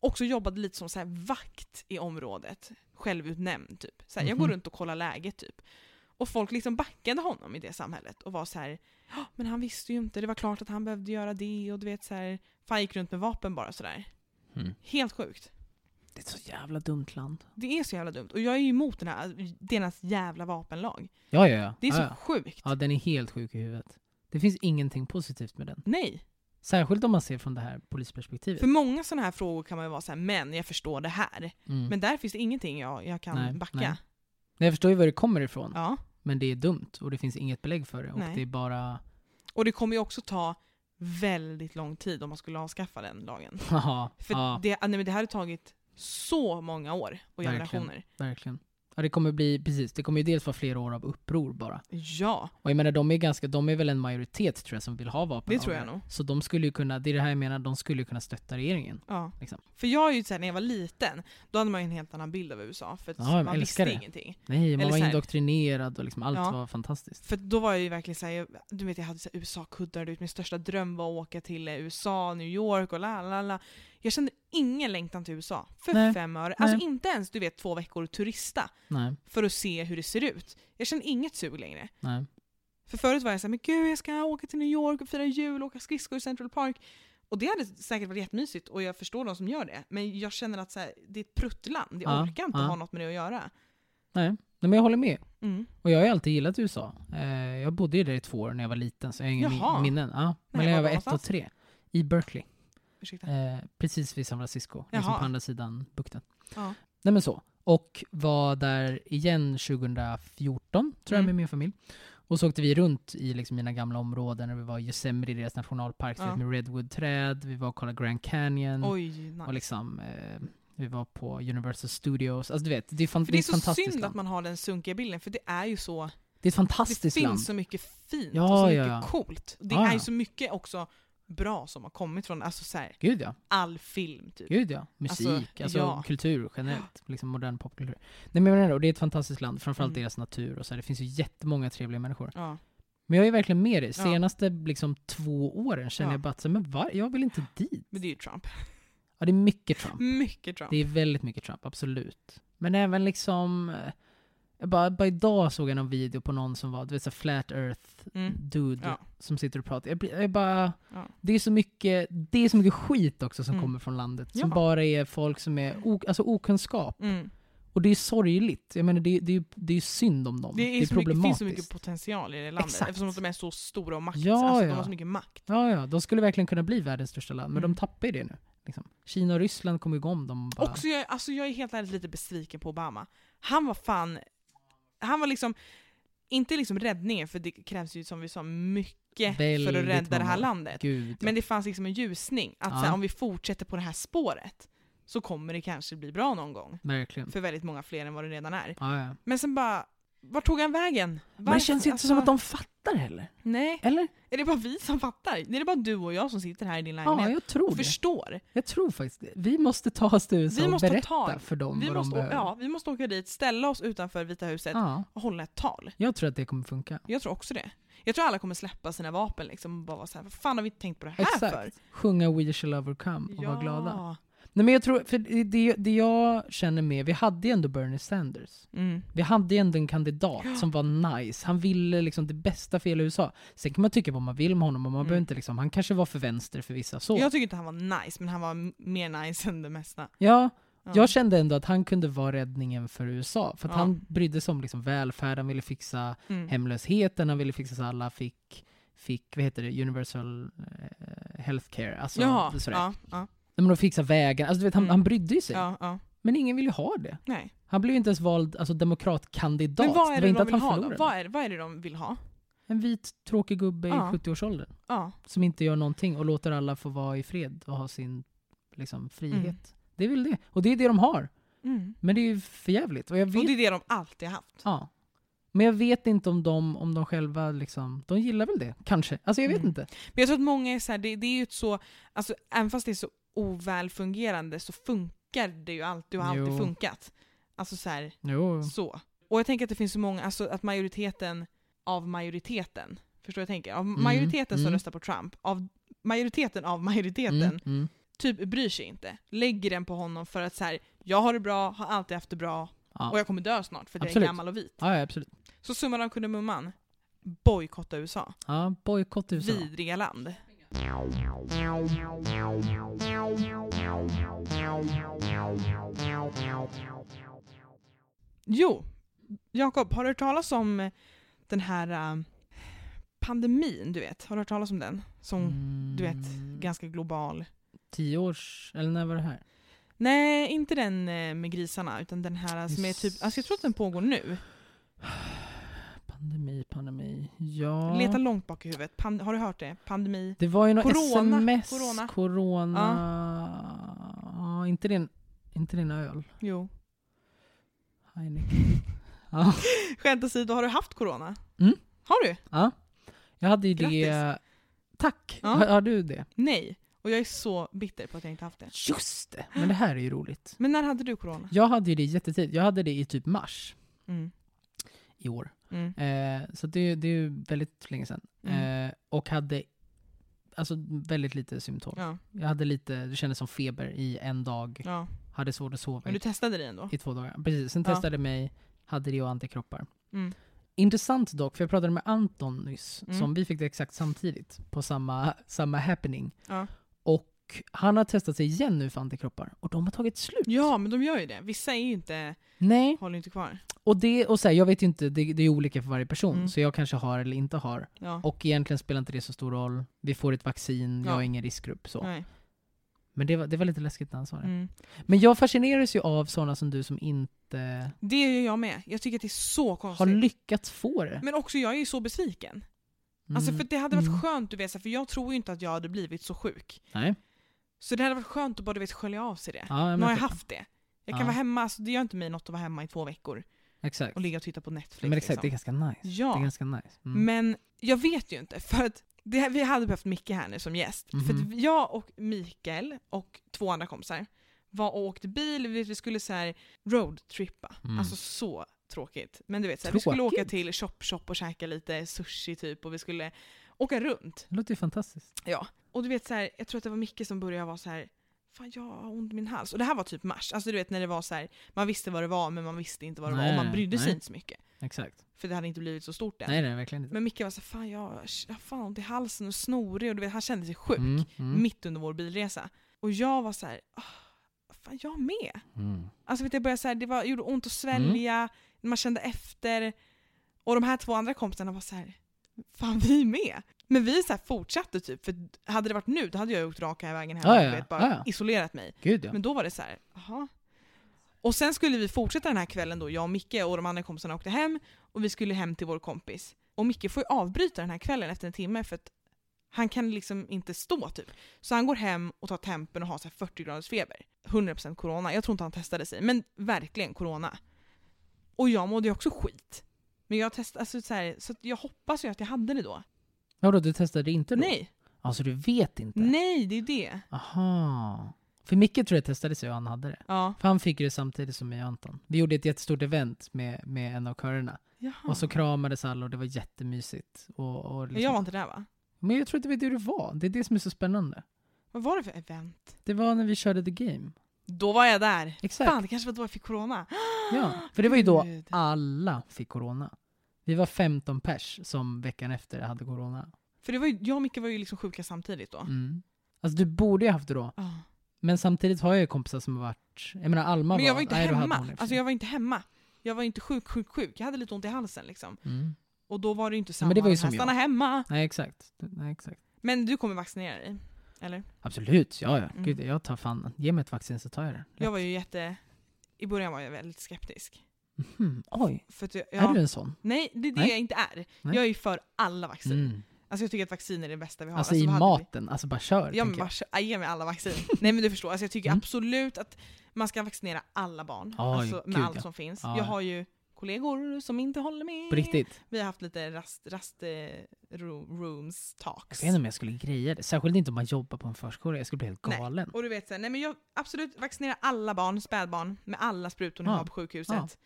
också jobbade lite som så här vakt i området, självutnämnd typ. Så här, Jag går Mhm. runt och kollar läget typ. Och folk liksom backade honom i det samhället och var så här, ja men han visste ju inte, det var klart att han behövde göra det och du vet så här, för han gick runt med vapen bara sådär. Mm. Helt sjukt. Det är ett så jävla dumt land. Det är så jävla dumt. Och jag är ju emot den här, deras jävla vapenlag. Ja, ja, ja. Det är så ja, ja. sjukt. ja, den är helt sjuk i huvudet. Det finns ingenting positivt med den. Nej. Särskilt om man ser från det här polisperspektivet. För många sådana här frågor kan man ju vara så här, men jag förstår det här. Mm. Men där finns det ingenting jag, jag kan Nej, backa. nej. Nej, jag förstår ju var det kommer ifrån, Ja. men det är dumt och det finns inget belägg för det. Och Nej. det är bara... Och det kommer ju också ta väldigt lång tid om man skulle avskaffa den lagen. Haha, För ja, det, nej, men det här har tagit så många år och Verkligen. generationer. verkligen. Ja, det kommer bli, precis, det kommer ju dels vara flera år av uppror bara. Ja, Och jag menar, de är ganska, de är väl en majoritet tror jag som vill ha vapen. Det tror jag nog. Så de skulle ju kunna, det är det här jag menar, de skulle ju kunna stötta regeringen. ja. Liksom. För jag är ju såhär, när jag var liten, då hade man ju en helt annan bild av USA. För att Ja, man visste det. ingenting. Nej, man Eller var indoktrinerad och liksom allt Ja. var fantastiskt. För då var jag ju verkligen såhär, du vet jag hade USA-kuddar, min största dröm var att åka till USA, New York och la la la. Jag kände ingen längtan till USA. För Nej. fem öre. Alltså Nej. inte ens du vet två veckor turista Nej, för att se hur det ser ut. Jag känner inget sug längre. nej. För förut var jag såhär, men gud jag ska åka till New York och fira jul och åka skridskor i Central Park. Och det hade säkert varit jättemysigt och jag förstår de som gör det. Men jag känner att så här, det är ett pruttland, jag Ja, orkar inte ja. ha något med det att göra. Nej, men jag håller med. Mm. Och jag har ju alltid gillat USA. Eh, jag bodde ju där i två år när jag var liten, så jag har inga Jaha. min- minnen. Ja, Nej, men jag var var ett och tre. I Berkeley. Eh, precis vid San Francisco. Liksom på andra sidan bukten. Ja. Nej men så. Och var där igen 2014, tror jag, Mm. med min familj. Och så åkte vi runt i liksom mina gamla områden. Vi var i Yosemite, deras nationalpark, Ja. med redwoodträd. Vi var och kollade Grand Canyon. Oj, nice. Och liksom, eh, vi var på Universal Studios. Alltså du vet, det är, fan, det är det är så fantastiskt synd land. att man har den sunkiga bilden, för det är ju så... Det är ett Det fantastiskt finns land. så mycket fint Ja, och så mycket ja. coolt. Det är ju så mycket också bra som har kommit från alltså så här, Gud ja. all film. Typ. Gud ja. Musik, Alltså, alltså, ja. kultur generellt. Liksom modern popkultur. Nej men det är ett fantastiskt land. Framförallt Mm. deras natur och så här. Det finns ju jättemånga trevliga människor. Ja. Men jag är verkligen med dig. Senaste liksom två åren känner Ja. jag bara att, men var, jag vill inte dit. Men det är ju Trump. Ja, det är mycket Trump. Mycket Trump. Det är väldigt mycket Trump, absolut. Men även liksom... Jag bara, bara idag såg jag någon video på någon som var, du vet så flat earth Mm. dude Ja. som sitter och pratar. Jag, jag bara... Ja. Det är så mycket, det är så mycket skit också som Mm. kommer från landet. Ja. Som bara är folk som är o, alltså okunskap. Mm. Och det är sorgligt. Jag menar, det, det, det är synd om dem. Det, är så mycket, det finns problematiskt. så mycket potential i det landet Exakt. eftersom att de är så stora och makt. Ja, alltså, ja. De har så mycket makt. Ja, ja. De skulle verkligen kunna bli världens största land, men Mm. de tappar ju det nu. Liksom. Kina och Ryssland kommer igång de bara... Också jag, alltså jag är helt ärligt lite besviken på Obama. Han var fan... Han var liksom... Inte liksom räddningen, för det krävs ju som vi sa mycket för Väldigt att rädda det här många. landet. Gud, ja. Men det fanns liksom en ljusning. Att Ja. här, om vi fortsätter på det här spåret så kommer det kanske bli bra någon gång. Verkligen. För väldigt många fler än vad det redan är. Ja, ja. Men sen bara... Vart tog han vägen? Men Varför? det känns inte Alltså, som att de fattar heller. Nej, Eller? är det bara vi som fattar? Är det bara du och jag som sitter här i din Ja, lägenhet jag tror och det. förstår? Jag tror faktiskt det. Vi måste ta oss till USA och berätta ta- för dem Vi vad måste, de behöver. ja, vi måste åka dit, ställa oss utanför Vita huset Ja, och hålla ett tal. jag tror att det kommer funka. Jag tror också det. Jag tror alla kommer släppa sina vapen liksom och bara vara såhär, vad fan har vi tänkt på det här för? Exakt. Sjunga We shall overcome och ja. vara glada. Nej men jag tror, för det, det, jag känner med, vi hade ju ändå Bernie Sanders. Mm. Vi hade ju ändå en kandidat som var nice. Han ville liksom det bästa för hela USA. Sen kan man tycka vad man vill med honom, och man Mm. behöver inte liksom, han kanske var för vänster för vissa så. Jag tycker inte han var nice, men han var mer nice än det mesta. Ja, Ja. jag kände ändå att han kunde vara räddningen för USA. För att Ja. han brydde sig om liksom välfärd, han ville fixa mm. hemlösheten, han ville fixa så alla fick, fick vad heter det, universal eh, healthcare. Alltså, Jaha, sådär. Nej, Men de fixa vägen, alltså du vet, han, Mm. han brydde ju sig. ja, ja. Men ingen vill ju ha det. Nej. Han blev ju inte ens vald alltså, demokratkandidat. Men vad är det det, de vill ha då? Vad är, vad är det de vill ha? En vit tråkig gubbe Ja. i 70-årsåldern. Ja. Som inte gör någonting och låter alla få vara i fred och ha sin liksom, frihet. Mm. Det är väl det. Och det är det de har. Mm. Men det är ju för jävligt. Och jag Och vet, det är det de alltid har haft. ja. Men jag vet inte om de, om de själva liksom, de gillar väl det. Kanske. Alltså jag vet Mm. inte. Men jag tror att många är så här, det, det är ju ett så, alltså även fast det är så ovälfungerande så funkar det ju alltid och har alltid Jo. funkat. Alltså så här, så. Och jag tänker att det finns så många, alltså att majoriteten av majoriteten, förstår jag tänker? Av majoriteten som mm. röstar på Trump, av majoriteten av majoriteten, Mm, mm. typ bryr sig inte. Lägger den på honom för att så här, jag har det bra, har alltid haft det bra Ja. och jag kommer dö snart för att jag är gammal och vit. ja, absolut. Så summan av kardemumman, bojkotta USA. Ja, bojkott USA. Vidriga land. Jo, Jakob, har du hört talas om eh, den här eh, pandemin, du vet? Har du hört talas om den? Som, du vet, Mm, ganska global. Tio års, eller när var det här? Nej, inte den eh, med grisarna, utan den här som är typ, alltså jag tror att den pågår nu. Pandemi, pandemi. Ja. Leta långt bak i huvudet. Pan- har du hört det? Pandemi. Det var ju något Corona, sms, corona. corona. Ja. inte, din, inte din öl. Jo. Heineken. ja. Skämt åsido, har du haft corona? Mm. Har du? ja. Jag hade ju det... Grattis. Tack! Ja. Har, har du det? Nej. Och jag är så bitter på att jag inte haft det. Just det! Men det här är ju roligt. Men när hade du corona? Jag hade ju det jättetidigt. Jag hade det i typ mars Mm. I år. Mm. Eh, så det, det är ju väldigt länge sedan. Mm. Eh, och hade alltså väldigt lite symptom. Ja, Jag hade lite, det kändes som feber i en dag. ja. Hade svårt att sova Men du testade dig ändå? i två dagar. Precis, sen Ja. testade mig, hade det och antikroppar. Mm. Intressant dock, för jag pratade med Anton nyss, Mm. som vi fick det exakt samtidigt på samma, samma happening. Han har testat sig igen nu för antikroppar, och de har tagit slut. ja, men de gör ju det. Vissa är ju inte, Nej, håller inte kvar. Och det, och så här, jag vet ju inte, det, det är olika för varje person, Mm. så jag kanske har eller inte har. Ja. Och egentligen spelar inte det så stor roll. Vi får ett vaccin, jag Ja. är ingen riskgrupp så. Nej. Men det var, det var lite läskigt när han sa det. Mm. Men jag fascineras ju av sådana som du som inte Det gör jag med. Jag tycker att det är så har konstigt. lyckats få det. Men också jag är ju så besviken. Alltså Mm. för det hade varit Mm. skönt du vet, så här, för jag tror ju inte att jag hade blivit så sjuk. Nej. Så det hade varit skönt att bara du vet, skölja av sig det. Ja, Nu har jag haft det. Jag kan Ja. vara hemma, alltså, det gör inte mig något att vara hemma i två veckor Exakt. och ligga och titta på Netflix. Men exakt, det är liksom. ganska nice. Ja. Det är ganska nice. Mm. Men jag vet ju inte, för att det, vi hade behövt Micke här nu som gäst. För Mhm. jag och Mikael och två andra kompisar var och åkte bil, vi, vi skulle så här roadtrippa. Mm. Alltså så tråkigt. Men du vet, så här, vi skulle åka till Chop Chop och käka lite sushi typ och vi skulle åka runt. Det låter ju fantastiskt. Ja. Och du vet så här, jag tror att det var Micke som började vara så här. Fan jag har ont i min hals. Och det här var typ mars. Alltså du vet när det var så här, man visste vad det var men man visste inte vad det var Nej, och man brydde sig nej. inte så mycket. Exakt. För det hade inte blivit så stort än. Nej, nej, verkligen inte. Men Micke var så här, fan jag, jag har fan ont i halsen och snorig och du vet han kände sig sjuk Mm, mm, mitt under vår bilresa. Och jag var så här, "Ah, fan jag med. mm. Alltså vet du, jag började så här, det var, gjorde ont att svälja, man kände efter. Och de här två andra kompisarna var så här, fan vi med. Men vi så här fortsatte typ, för hade det varit nu då hade jag åkt raka vägen hem och ja, vet, bara ja. isolerat mig. Gud ja. Men då var det så här, jaha. Och sen skulle vi fortsätta den här kvällen då, jag och Micke och de andra kompisarna åkte hem och vi skulle hem till vår kompis. Och Micke får ju avbryta den här kvällen efter en timme för att han kan liksom inte stå typ. Så han går hem och tar tempen och har så här 40 graders feber. 100% corona. Jag tror inte han testade sig, men verkligen corona. Och jag mådde ju också skit. Men jag testade, alltså så, här, så jag hoppas ju att jag hade det då. Vadå, du testade inte då? Nej, Alltså du vet inte? nej det är det. Aha. För Micke tror jag testade sig och han hade det. Ja. För han fick det samtidigt som jag och Anton. Vi gjorde ett jättestort event med, med en av körerna. Jaha. Och så kramades alla och det var jättemysigt. Och, och liksom. Jag var inte där va? Men jag tror inte det var det det var. Det är det som är så spännande. Vad var det för event? Det var när vi körde The Game. Då var jag där. Exakt. Fan, det kanske var då jag fick corona. Ja, för det var ju då alla fick corona. Vi var 15 pers som veckan efter hade corona. För det var ju, jag och Micke var ju liksom sjuka samtidigt då. Mm. Alltså du borde ju haft det då. Ah. Men samtidigt har jag ju kompisar som har varit... Jag menar Alma Men jag var inte nej, hemma. Alltså jag var inte hemma. Jag var inte sjuk, sjuk, sjuk. Jag hade lite ont i halsen liksom. Mm. Och då var det ju inte samma, men det var ju som stanna jag. hemma. Nej exakt. Nej exakt. Men du kommer vaccinera dig? Eller? Absolut, ja ja. Mm. Gud, jag tar fan... Ge mig ett vaccin så tar jag det. Jag var ju jätte... I början var jag väldigt skeptisk. Mhm, Oj, att jag, är du ja, en sån? nej, det är det Nej. jag inte är. Nej. Jag är ju för alla vaccin. Mm. Alltså jag tycker att vaccin är det bästa vi har. Alltså i vad hade vi- maten, alltså bara kör. Ja men bara jag. kö- aj, ge mig alla vaccin. Nej men du förstår, alltså jag tycker Mm. absolut att man ska vaccinera alla barn. Oj, alltså med gud, allt ja. som finns. Ja, jag ja. har ju kollegor som inte håller med. På riktigt. Vi har haft lite rast, rast eh, ro, rooms Jag talks. vet inte om jag skulle greja det. Särskilt inte om man jobbar på en förskola. Jag skulle bli helt Nej. galen. Och du vet såhär, nej men jag absolut vaccinera alla barn, spädbarn, med alla sprutor ni Ja. har på sjukhuset.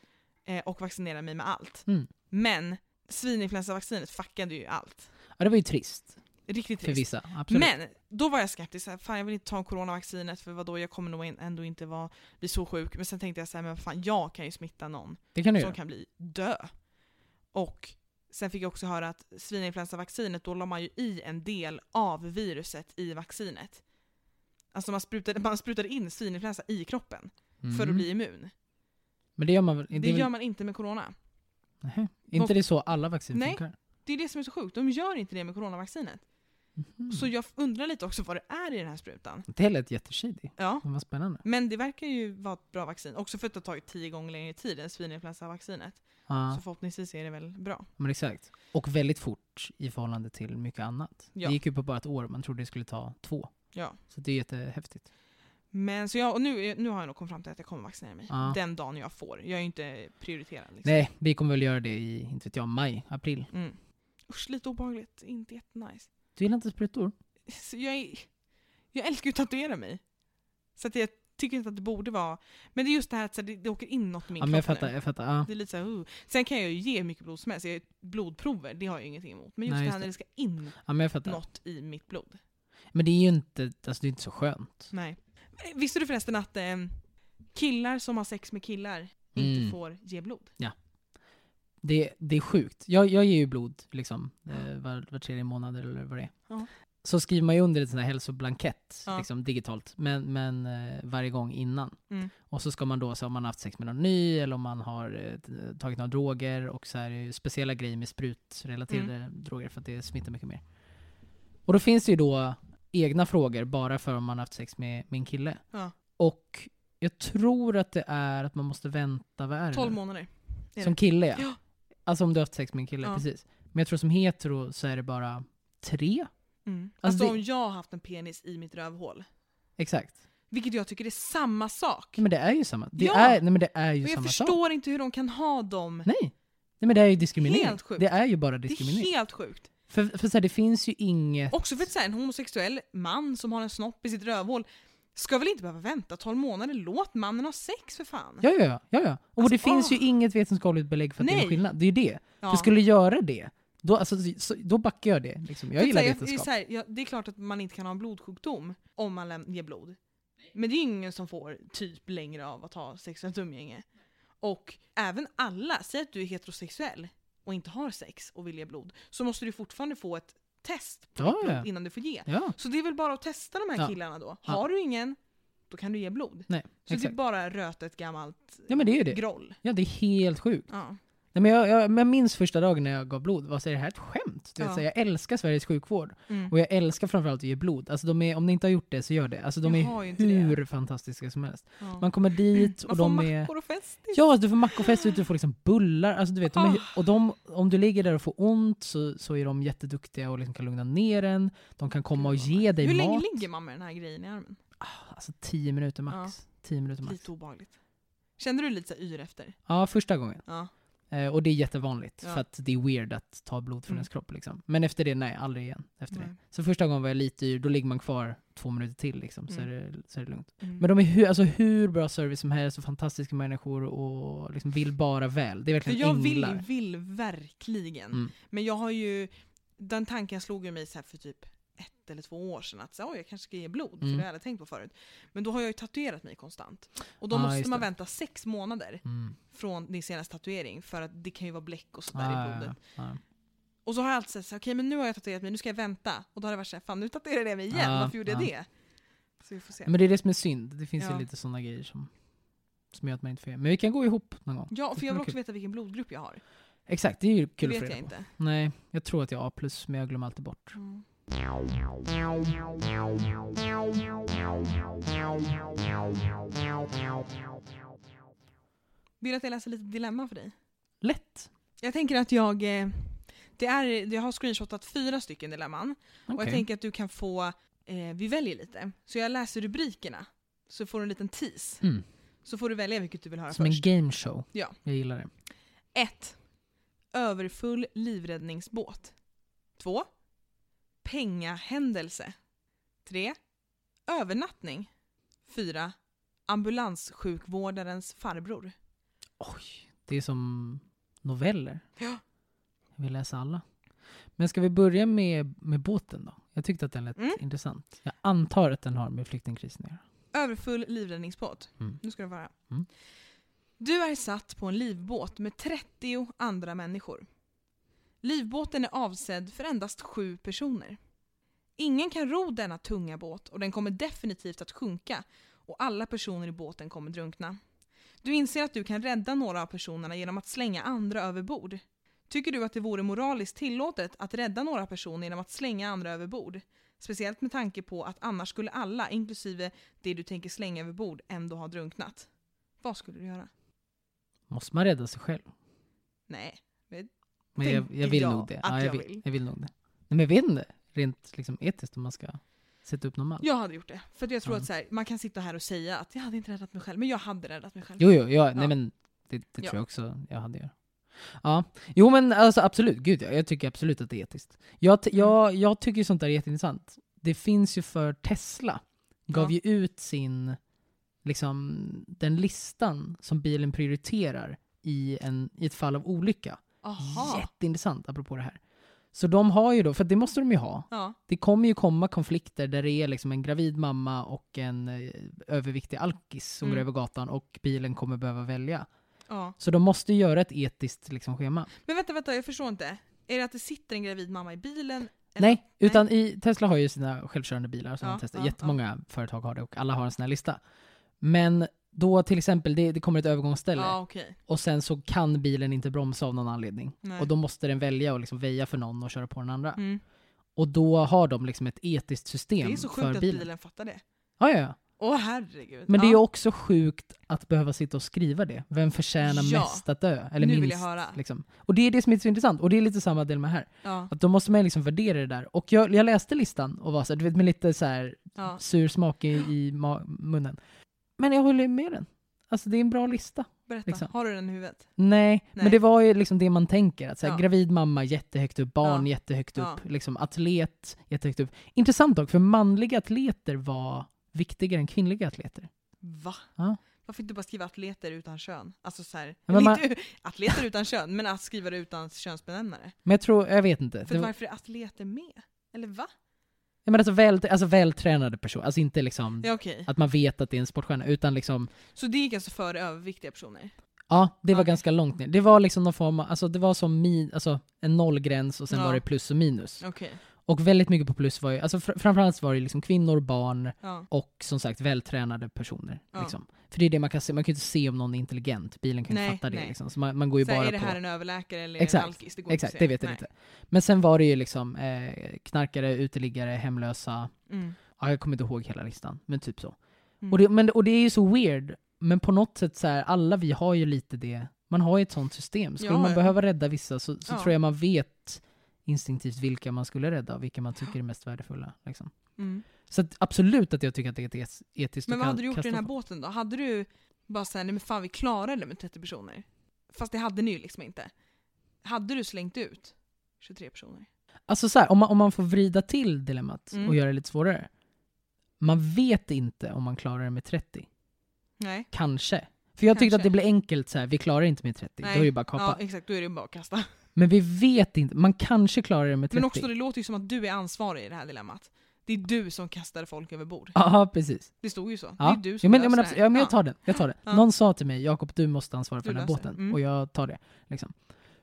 Eh, och vaccinera mig med allt. Mm. Men svininfluensavaccinet fuckade ju allt. Ja, det var ju trist. Riktigt För trist. vissa. Absolut. Men då var jag skeptisk, såhär, fan jag vill inte ta coronavaccinet för vadå, jag kommer nog ändå inte vara, bli så sjuk. Men sen tänkte jag såhär, men fan jag kan ju smitta någon det kan du som göra. kan bli dö. Och sen fick jag också höra att svininfluensavaccinet, då la man ju i en del av viruset i vaccinet. Alltså man sprutade, man sprutade in svininfluensa i kroppen för att Mm. bli immun. Men det gör man väl? Det, Det är gör man inte med corona. Nähä. inte det så alla vaccin Nej. funkar? Det är det som är så sjukt, de gör inte det med coronavaccinet. Mhm. Så jag undrar lite också vad det är i den här sprutan. Det lät jätteshady. Ja. Men vad spännande. Men det verkar ju vara ett bra vaccin, också för att det har tagit tio gånger längre tid än svininfluensavaccinet. Ja, Så förhoppningsvis är det väl bra. men exakt. Och väldigt fort i förhållande till mycket annat. Ja. Det gick ju på bara ett år, man trodde det skulle ta två. Ja. Så det är jättehäftigt. Men så jag, och nu, nu har jag nog kommit fram till att jag kommer vaccinera mig. Ja. Den dagen jag får. Jag är ju inte prioriterad. Liksom. Nej, vi kommer väl göra det i, inte vet jag, maj, april. Mm. Usch, lite obehagligt. Inte jättenice. Du gillar inte sprutor? Så jag, är, jag älskar ju att tatuera mig. Så att jag tycker inte att det borde vara... Men det är just det här att det, det åker in något i min Ja, men jag kropp fattar, nu. jag fattar. Ja. Det är lite så här, uh. Sen kan jag ju ge mycket blod som helst. Jag, blodprover, det har jag ju ingenting emot. Men just Nej, det just här när det. det ska in ja, något i mitt blod. Men det är ju inte, alltså det är inte så skönt. Nej. Eh, Visste du förresten att eh, killar som har sex med killar inte Mm. får ge blod? Det, det är sjukt. Jag, jag ger ju blod liksom, eh, var, var tredje månad eller vad det är. Ja. så skriver man ju under en sån här hälsoblankett Ja. liksom, digitalt, men, men eh, varje gång innan. Mm. Och så ska man då, så om man har haft sex med någon ny, eller om man har eh, t- tagit några droger, och så här är det speciella grejer med sprutrelaterade Mm. droger, för att det smittar mycket mer. Och då finns det ju då egna frågor, bara för om man haft sex med min kille. Ja. Och jag tror att det är att man måste vänta, vad är det 12 nu? månader. är Som det. kille ja. Ja. Alltså om du har haft sex med en kille, Ja. precis. Men jag tror som hetero så är det bara tre? Mm. Alltså Alltså, det- om jag har haft en penis i mitt rövhål. Exakt. Vilket jag tycker är samma sak. Nej, men det är ju samma. Det Ja. är, nej men det är ju Och jag samma sak. förstår inte hur de kan ha dem. Nej. Nej men det är ju diskriminering. Helt sjukt. Det är ju bara Det diskriminering. är helt sjukt. För, för så här, det finns ju inget... Också för att så här, en homosexuell man som har en snopp i sitt rövhål ska väl inte behöva vänta 12 månader? Låt mannen ha sex för fan. Ja, ja, ja. ja. Och Alltså, det finns ju åh. inget vetenskapligt belägg för att det är Nej. skillnad. Det är ju det. Ja. För skulle göra det, då, alltså, så, då backar jag det. Liksom. För Jag att gillar säga, det, är vetenskap. så här, ja, det är klart att man inte kan ha en blodsjukdom om man ger blod. Men det är ju ingen som får typ längre av att ha sexuellt umgänge. Och även alla, säg att du är heterosexuell och inte har sex och vill ge blod, så måste du fortfarande få ett test på Ja, ditt blod innan du får ge. Ja, Så det är väl bara att testa de här killarna då. Har du ingen, då kan du ge blod. nej, Så det är exakt. bara röta ett gammalt Ja men det är det. groll. Ja det är helt sjukt. Ja. Nej, men jag, jag, jag minns första dagen när jag gav blod, var så är det här ett skämt? Du vet, Ja. så här, jag älskar Sveriges sjukvård. Mm. Och jag älskar framförallt att ge blod. Alltså de är, om ni inte har gjort det så gör det. Alltså de Jag är hur fantastiska som helst. Ja. Man kommer dit Man och får de är... mackor och festis. Ja, du får mackofest ut, du får liksom bullar. Alltså, du vet, de är, Ah. och de, om du ligger där och får ont så, så är de jätteduktiga och liksom kan lugna ner en. De kan komma och vad ge dig Hur mat. länge ligger man med den här grejen i armen? Alltså tio minuter max. Tio minuter max. Lite obehagligt. Kände du lite så yr efter? Ja, första gången. Ja. Eh, och det är jättevanligt, Ja. för att det är weird att ta blod från Mm. ens kropp. Liksom. Men efter det, nej, aldrig igen. Efter Nej. det. Så första gången var jag lite yr, då ligger man kvar två minuter till, liksom, så, är Mm. det, så är det lugnt. Mm. Men de är hur, alltså, hur bra service som helst, och fantastiska människor och liksom vill bara väl. Det är För verkligen jag vill, änglar. vill verkligen. Mm. Men jag har ju, den tanken slog ju mig så här för typ ett eller två år sedan att så, jag kanske ska ge blod, för Mm. det har jag aldrig tänkt på förut. Men då har jag ju tatuerat mig konstant. Och då Ah, måste man det. vänta sex månader Mm. från din senaste tatuering för att det kan ju vara bläck och sådär Ah, i blodet. ja, ja. Och så har jag alltid sagt okej men nu har jag tatuerat mig, nu ska jag vänta. Och då har det varit såhär, fan nu tatuerade jag mig igen, Ja, varför gjorde jag ja. det? Så vi får se. Men det är det som är synd. Det finns Ja. ju lite sådana grejer som, som gör att man inte får. Men vi kan gå ihop någon gång. Ja, Det för jag vill också kul. veta vilken blodgrupp jag har. Exakt, det är ju Det kul att vet få jag på. inte. Nej, jag tror att jag har A+, plus men jag glömmer alltid bort. Mm. Vill du att jag läser lite dilemma för dig? Lätt! Jag tänker att jag, eh, det är, jag har screenshotat fyra stycken dilemman. Och Okej. jag tänker att du kan få, eh, vi väljer lite. Så jag läser rubrikerna, så får du en liten tease. Mm. Så får du välja vilket du vill höra Som en först. gameshow. Ja. Jag gillar det. 1. Överfull livräddningsbåt. 2. Pengahändelse. 3. Övernattning. 4. Ambulanssjukvårdarens farbror. Oj, det är som noveller. Ja. Jag vill läsa alla. Men ska vi börja med, med båten då? Jag tyckte att den lät Mm. intressant. Jag antar att den har med flyktingkrisen att göra. Överfull livräddningsbåt. Mm. Nu ska få höra. Mm. Du är satt på en livbåt med 30 andra människor. Livbåten är avsedd för endast sju personer. Ingen kan ro denna tunga båt och den kommer definitivt att sjunka och alla personer i båten kommer drunkna. Du inser att du kan rädda några av personerna genom att slänga andra över bord. Tycker du att det vore moraliskt tillåtet att rädda några personer genom att slänga andra över bord? Speciellt med tanke på att annars skulle alla, inklusive det du tänker slänga över bord, ändå ha drunknat. Vad skulle du göra? Måste man rädda sig själv? Nej. Men jag, jag vill jag nog det. Ja, jag, jag vill, vill. jag vill nog det. Nej, men jag vet inte. Rent liksom etiskt om man ska sätta upp någon mall. Jag hade gjort det. För jag tror Ja. att så här, man kan sitta här och säga att jag hade inte räddat mig själv, men jag hade räddat mig själv. Jo, jo, ja, nej men det, det tror jag också jag hade gjort. Ja, jo men alltså absolut, gud ja, jag tycker absolut att det är etiskt. Jag, t- Mm. jag, jag tycker sånt där är jätteintressant. Det finns ju för Tesla, gav ju ut sin, liksom, den listan som bilen prioriterar i, en, i ett fall av olycka. Aha. Jätteintressant apropå det här. Så de har ju då, för det måste de ju ha, Ja. det kommer ju komma konflikter där det är liksom en gravid mamma och en eh, överviktig alkis som Mm. går över gatan och bilen kommer behöva välja. ja. Så de måste göra ett etiskt liksom, schema. Men vänta, vänta, jag förstår inte. Är det att det sitter en gravid mamma i bilen? Eller? Nej, utan i, Tesla har ju sina självkörande bilar som Ja, de testar. ja, Jättemånga företag har det och alla har en sån här lista. Men då till exempel, det, det kommer ett övergångsställe Ja, okej. och sen så kan bilen inte bromsa av någon anledning. Nej. Och då måste den välja och liksom väja för någon och köra på den andra. Mm. Och då har de liksom ett etiskt Det system är så för sjukt att bilen. bilen fattar det. Ja, ja, ja. Åh herregud. Men det är ju också sjukt att behöva sitta och skriva det. Vem förtjänar Ja. mest att dö? Eller Nu minst? vill jag höra. Liksom. Och det är det som är så intressant. Och det är lite samma del med här. Ja, Att då måste man liksom värdera det där. Och jag, jag läste listan och var så här, du vet med lite så här ja. sur smak i, i ma- munnen. Men jag håller med den. Alltså det är en bra lista. Berätta, Liksom. har du den i huvudet? Nej, Nej. men det var ju liksom det man tänker. Att så här, Ja. Gravid mamma jättehögt upp, barn Ja. jättehögt Ja. upp, liksom, atlet jättehögt upp. Intressant dock, för manliga atleter var viktigare än kvinnliga atleter. Va? Ja. Varför inte bara skriva atleter utan kön? Alltså så här, men man- inte atleter utan kön, men att skriva det utan könsbenämnare. Men jag tror, jag vet inte. För Det var, varför är atleter med? Eller va? Jag menar alltså, väl, alltså vältränade personer, alltså inte liksom Ja okej. att man vet att det är en sportstjärna, utan liksom Så det gick alltså före överviktiga personer? Ja, det var Okej. ganska långt ner. Det var liksom någon form av, alltså det var som min, alltså en nollgräns och sen Ja. var det plus och minus. Okej. Och väldigt mycket på plus var ju, alltså fr- framförallt var det liksom kvinnor, barn Ja. och som sagt vältränade personer. Ja. Liksom. För det är det man kan se, man kan ju inte se om någon är intelligent, bilen kan ju Nej, fatta det liksom. Så man, man går ju Så bara är det på... här en överläkare eller Exakt, en alkis? Det går Exakt, inte det vet jag inte. Men sen var det ju liksom eh, knarkare, uteliggare, hemlösa. Mm. Ja, jag kommer inte ihåg hela listan, men typ så. Mm. Och, det, men, och det är ju så weird, men på något sätt så här, alla vi har ju lite det, man har ju ett sånt system. Skulle Ja, man behöva rädda vissa så, så tror jag man vet instinktivt vilka man skulle rädda och vilka man tycker är mest värdefulla. Liksom. Mm. Så att absolut att jag tycker att det är etiskt Men vad hade du gjort i den här folk. båten då? Hade du bara såhär, nej men fan vi klarar det med 30 personer? Fast det hade ni ju liksom inte. Hade du slängt ut 23 personer? Alltså så här, om man, om man får vrida till dilemmat Mm. och göra det lite svårare. Man vet inte om man klarar det med 30. Nej. Kanske. För jag tyckte Kanske. att det blev enkelt så här, vi klarar inte med 30, Nej. då är det bara att kapa. Ja exakt, då är det bara att kasta. Men vi vet inte, man kanske klarar det med 30. Men också det låter ju som att du är ansvarig i det här dilemmat. Det är du som kastade folk över bord. Ja, precis. Det stod ju så. Ja. Det är du som ja, men, ja, men, det här. ja, men jag tar den. Jag tar den. Ja. Någon sa till mig, Jakob du måste ansvara för Du den här båten. Mm. Och jag tar det. Liksom.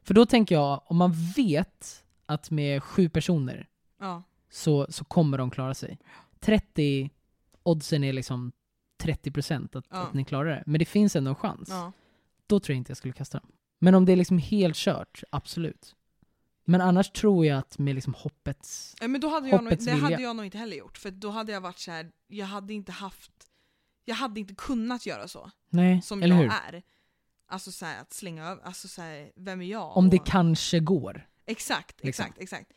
För då tänker jag, om man vet att med sju personer Ja. så, så kommer de klara sig. 30, oddsen är liksom 30% att, Ja. att ni klarar det. Men det finns ändå en chans. ja. Då tror jag inte jag skulle kasta dem. Men om det är liksom helt kört, absolut. Men annars tror jag att med liksom hoppets... Ja, Men då hade jag nog, det hade vilja. jag nog inte heller gjort. För då hade jag varit så här, jag hade inte haft, jag hade inte kunnat göra så. Nej, Som jag hur? är. Alltså så här, att slänga över, alltså så här, vem är jag? Om det Och- kanske går. Exakt, liksom. exakt, exakt.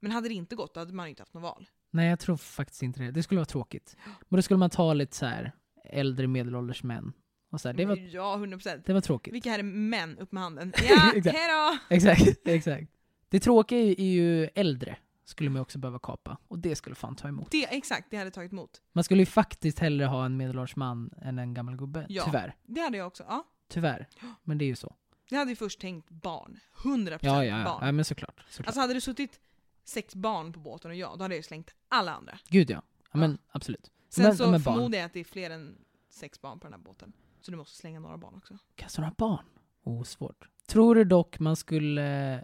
Men hade det inte gått, då hade man inte haft något val. Nej, jag tror faktiskt inte det. Det skulle vara tråkigt. Men då skulle man ta lite så här äldre medelålders män. Och så här, det, var, Ja, 100%. det var tråkigt. Vilka här är män? Upp med handen. Ja, Exakt. hejdå! Exakt, exakt. Det tråkiga är ju, är ju äldre. Skulle man också behöva kapa. Och det skulle fan ta emot. Det, exakt, det hade tagit emot. Man skulle ju faktiskt hellre ha en medelålders man än en gammal gubbe. Ja. Tyvärr. Det hade jag också. Ja. Tyvärr. Men det är ju så. Jag hade ju först tänkt barn. 100% Ja, ja, ja. barn. ja men såklart. såklart. Alltså hade det suttit sex barn på båten och jag, då hade jag ju slängt alla andra. Gud ja. ja men absolut. Sen Men- så men förmodar jag att det är fler än sex barn på den här båten. Så du måste slänga några barn också. Kasta några barn? Oh, svårt. Tror du dock man skulle,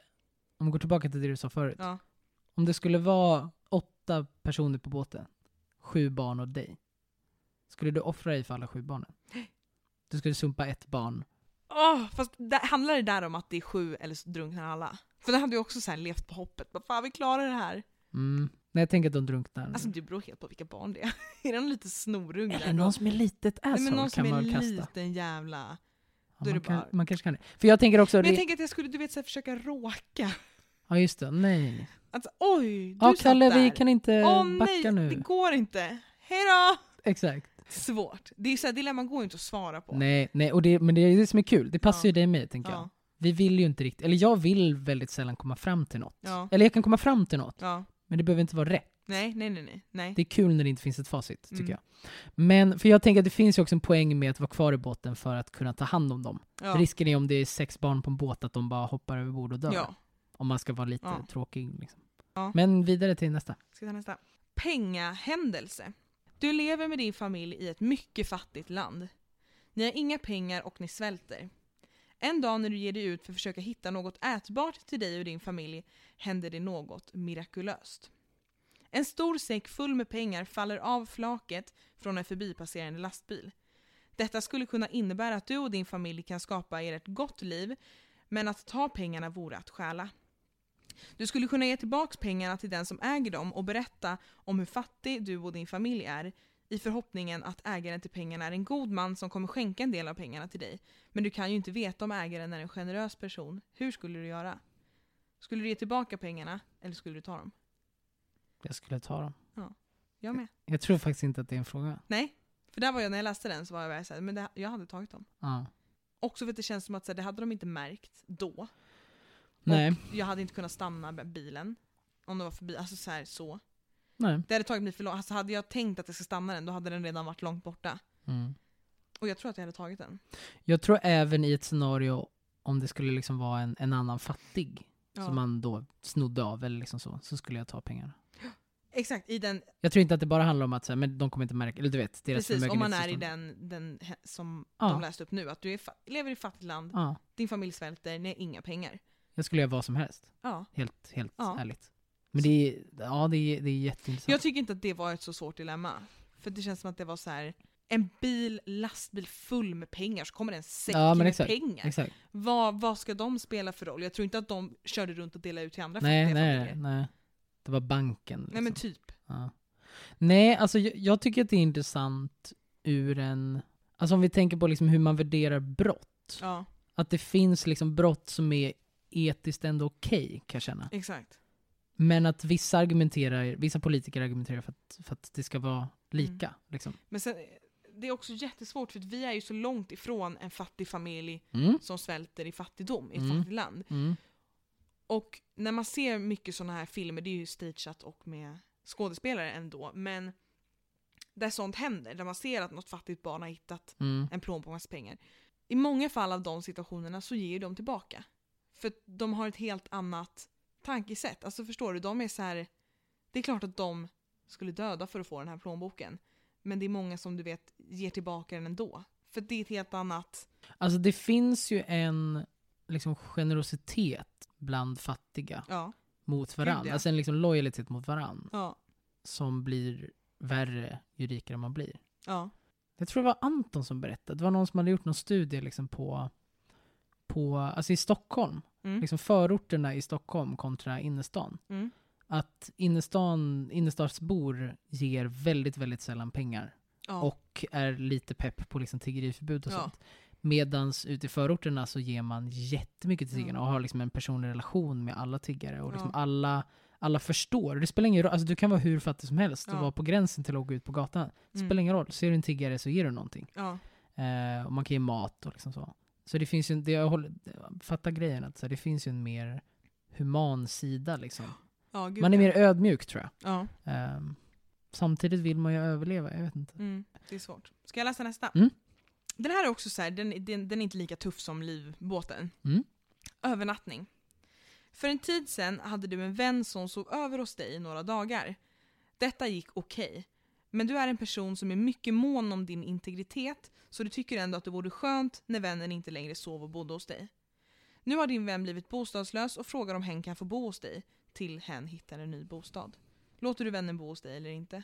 om vi går tillbaka till det du sa förut. Ja. Om det skulle vara åtta personer på båten, sju barn och dig. Skulle du offra dig för alla sju barnen? Du skulle sumpa ett barn. Åh, fast där, handlar det där om att det är sju eller så drunknar alla? För då hade jag också så levt på hoppet. Bara, Fan vi klarar det här. Mm. Nej, jag tänker att de drunknar. Alltså det beror helt på vilka barn det är. är det någon lite snorunge Eller någon som är litet Nej, asshole men någon kan som man är väl kasta. liten jävla... Ja, man, kan, man kanske kan det. För jag tänker också... Men jag tänker att jag skulle du vet, så här, försöka råka. Ja just det, nej. Alltså oj, du Ja satt Kalle, där. vi kan inte Åh backa nej, nu. det går inte. Hejdå! Exakt. Svårt. Det är så här, dilemman går ju inte att svara på. Nej, nej och det, men det är det som är kul. Det passar Ja. ju dig mig, tänker jag. Ja, Vi vill ju inte riktigt, eller jag vill väldigt sällan komma fram till något. ja, Eller jag kan komma fram till något. Men det behöver inte vara rätt. Nej, nej, nej, nej. Det är kul när det inte finns ett facit, tycker Mm. jag. Men, för jag tänker att det finns ju också en poäng med att vara kvar i båten för att kunna ta hand om dem. Ja. Risken är om det är sex barn på en båt att de bara hoppar över bord och dör. Ja. Om man ska vara lite Ja. tråkig. Liksom. Men vidare till nästa. Ska ta nästa. Pengahändelse. Du lever med din familj i ett mycket fattigt land. Ni har inga pengar och ni svälter. En dag när du ger dig ut för att försöka hitta något ätbart till dig och din familj händer det något mirakulöst. En stor säck full med pengar faller av flaket från en förbipasserande lastbil. Detta skulle kunna innebära att du och din familj kan skapa er ett gott liv, men att ta pengarna vore att stjäla. Du skulle kunna ge tillbaka pengarna till den som äger dem och berätta om hur fattig du och din familj är i förhoppningen att ägaren till pengarna är en god man som kommer skänka en del av pengarna till dig. Men du kan ju inte veta om ägaren är en generös person. Hur skulle du göra? Skulle du ge tillbaka pengarna eller skulle du ta dem? Jag skulle ta dem. Jag med. Jag tror faktiskt inte att det är en fråga. Nej, för där var jag när jag läste den så var jag såhär, men det, jag hade tagit dem. Ja. Också för att det känns som att så här, det hade de inte märkt då. Nej. Och jag hade inte kunnat stanna bilen. Om det var förbi, alltså så här, så. Nej. Det hade tagit mig för långt. Alltså hade jag tänkt att jag ska stanna den, då hade den redan varit långt borta. Mm. Och jag tror att jag hade tagit den. Jag tror även i ett scenario om det skulle liksom vara en, en annan fattig Ja. som man då snodde av eller liksom så, så skulle jag ta pengarna. Exakt, i den, Jag tror inte att det bara handlar om att så här, men de kommer inte märka, eller du vet, deras precis, om man är i den, den som Ja. de läste upp nu. Att du är lever i fattigt land, Ja, din familj svälter, ni har inga pengar. jag skulle göra vad som helst. Ja. Helt, helt ärligt. Men det är, ja, det är, det är jätteintressant. Jag tycker inte att det var ett så svårt dilemma. För det känns som att det var så här en bil, lastbil full med pengar, så kommer det en säck Ja, med exakt, pengar. Exakt. Vad, vad ska de spela för roll? Jag tror inte att de körde runt och delade ut till andra Nej, nej, familjer. nej. Det var banken. Liksom. Nej men typ. Ja. Nej, alltså jag, jag tycker att det är intressant ur en... Alltså om vi tänker på liksom hur man värderar brott. Ja, Att det finns liksom brott som är etiskt ändå okej, kan jag känna. exakt. Men att vissa argumenterar, vissa politiker argumenterar för att, för att det ska vara lika. Liksom. Men sen, det är också jättesvårt för vi är ju så långt ifrån en fattig familj Mm. som svälter i fattigdom i ett Mm. fattigt land. Mm. Och när man ser mycket sådana här filmer, det är ju stageat och med skådespelare ändå, men där sånt händer, där man ser att något fattigt barn har hittat Mm. en plånbok med pengar. I många fall av de situationerna så ger de tillbaka. För de har ett helt annat tankesätt. Alltså förstår du, de är så här. Det är klart att de skulle döda för att få den här plånboken. Men det är många som du vet ger tillbaka den ändå. För det är ett helt annat... Alltså det finns ju en liksom, generositet bland fattiga Ja. mot Gud, varandra. ja. Alltså en liksom, lojalitet mot varandra. Ja. Som blir värre ju rikare man blir. Ja. Jag tror det var Anton som berättade. Det var någon som hade gjort någon studie liksom på, på alltså i Stockholm. Mm. Liksom förorterna i Stockholm kontra innerstan. Mm. Att innerstan, innerstadsbor ger väldigt, väldigt sällan pengar. Ja. Och är lite pepp på liksom tiggeriförbud och Ja. sånt. Medans ute i förorterna så ger man jättemycket till tiggarna och har liksom en personlig relation med alla tiggare. Och liksom Ja. alla, alla förstår. Det spelar ingen roll, alltså du kan vara hur fattig som helst och vara på gränsen till att gå ut på gatan. Det Mm. spelar ingen roll, ser du en tiggare så ger du någonting. Eh, och man kan ge mat och liksom så. Så det finns ju, det jag håller, fatta grejen att så det finns ju en mer human sida liksom. Ja, gud, Man är ja. mer ödmjuk tror jag. Ja. Ehm, samtidigt vill man ju överleva, jag vet inte. Mm. Det är svårt. Ska jag läsa nästa? Mm. Den här är också så här, den, den, den är inte lika tuff som livbåten. Mm. Övernattning. För en tid sedan hade du en vän som sov över hos dig i några dagar. Detta gick okej. Men du är en person som är mycket mån om din integritet så du tycker ändå att det vore skönt när vännen inte längre sov och bodde hos dig. Nu har din vän blivit bostadslös och frågar om hen kan få bo hos dig till hen hittar en ny bostad. Låter du vännen bo hos dig eller inte?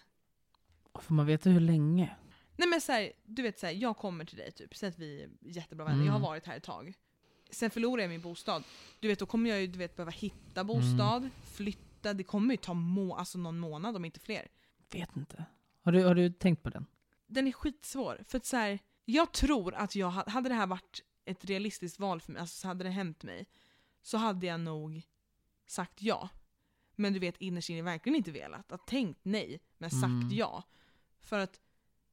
Får man veta hur länge? Nej men så här, du vet så här, jag kommer till dig typ, säg att vi är jättebra vänner, jag har Mm. varit här ett tag. Sen förlorar jag min bostad. Du vet, då kommer jag ju du vet, behöva hitta bostad, Mm. flytta, det kommer ju ta må alltså någon månad om inte fler. Vet inte. Har du, har du tänkt på den? Den är skitsvår, för att så här, jag tror att jag, ha- hade det här varit ett realistiskt val för mig, alltså så hade det hänt mig, så hade jag nog sagt ja. Men du vet innerst inne verkligen inte velat, att tänkt nej, men sagt Mm. ja. För att,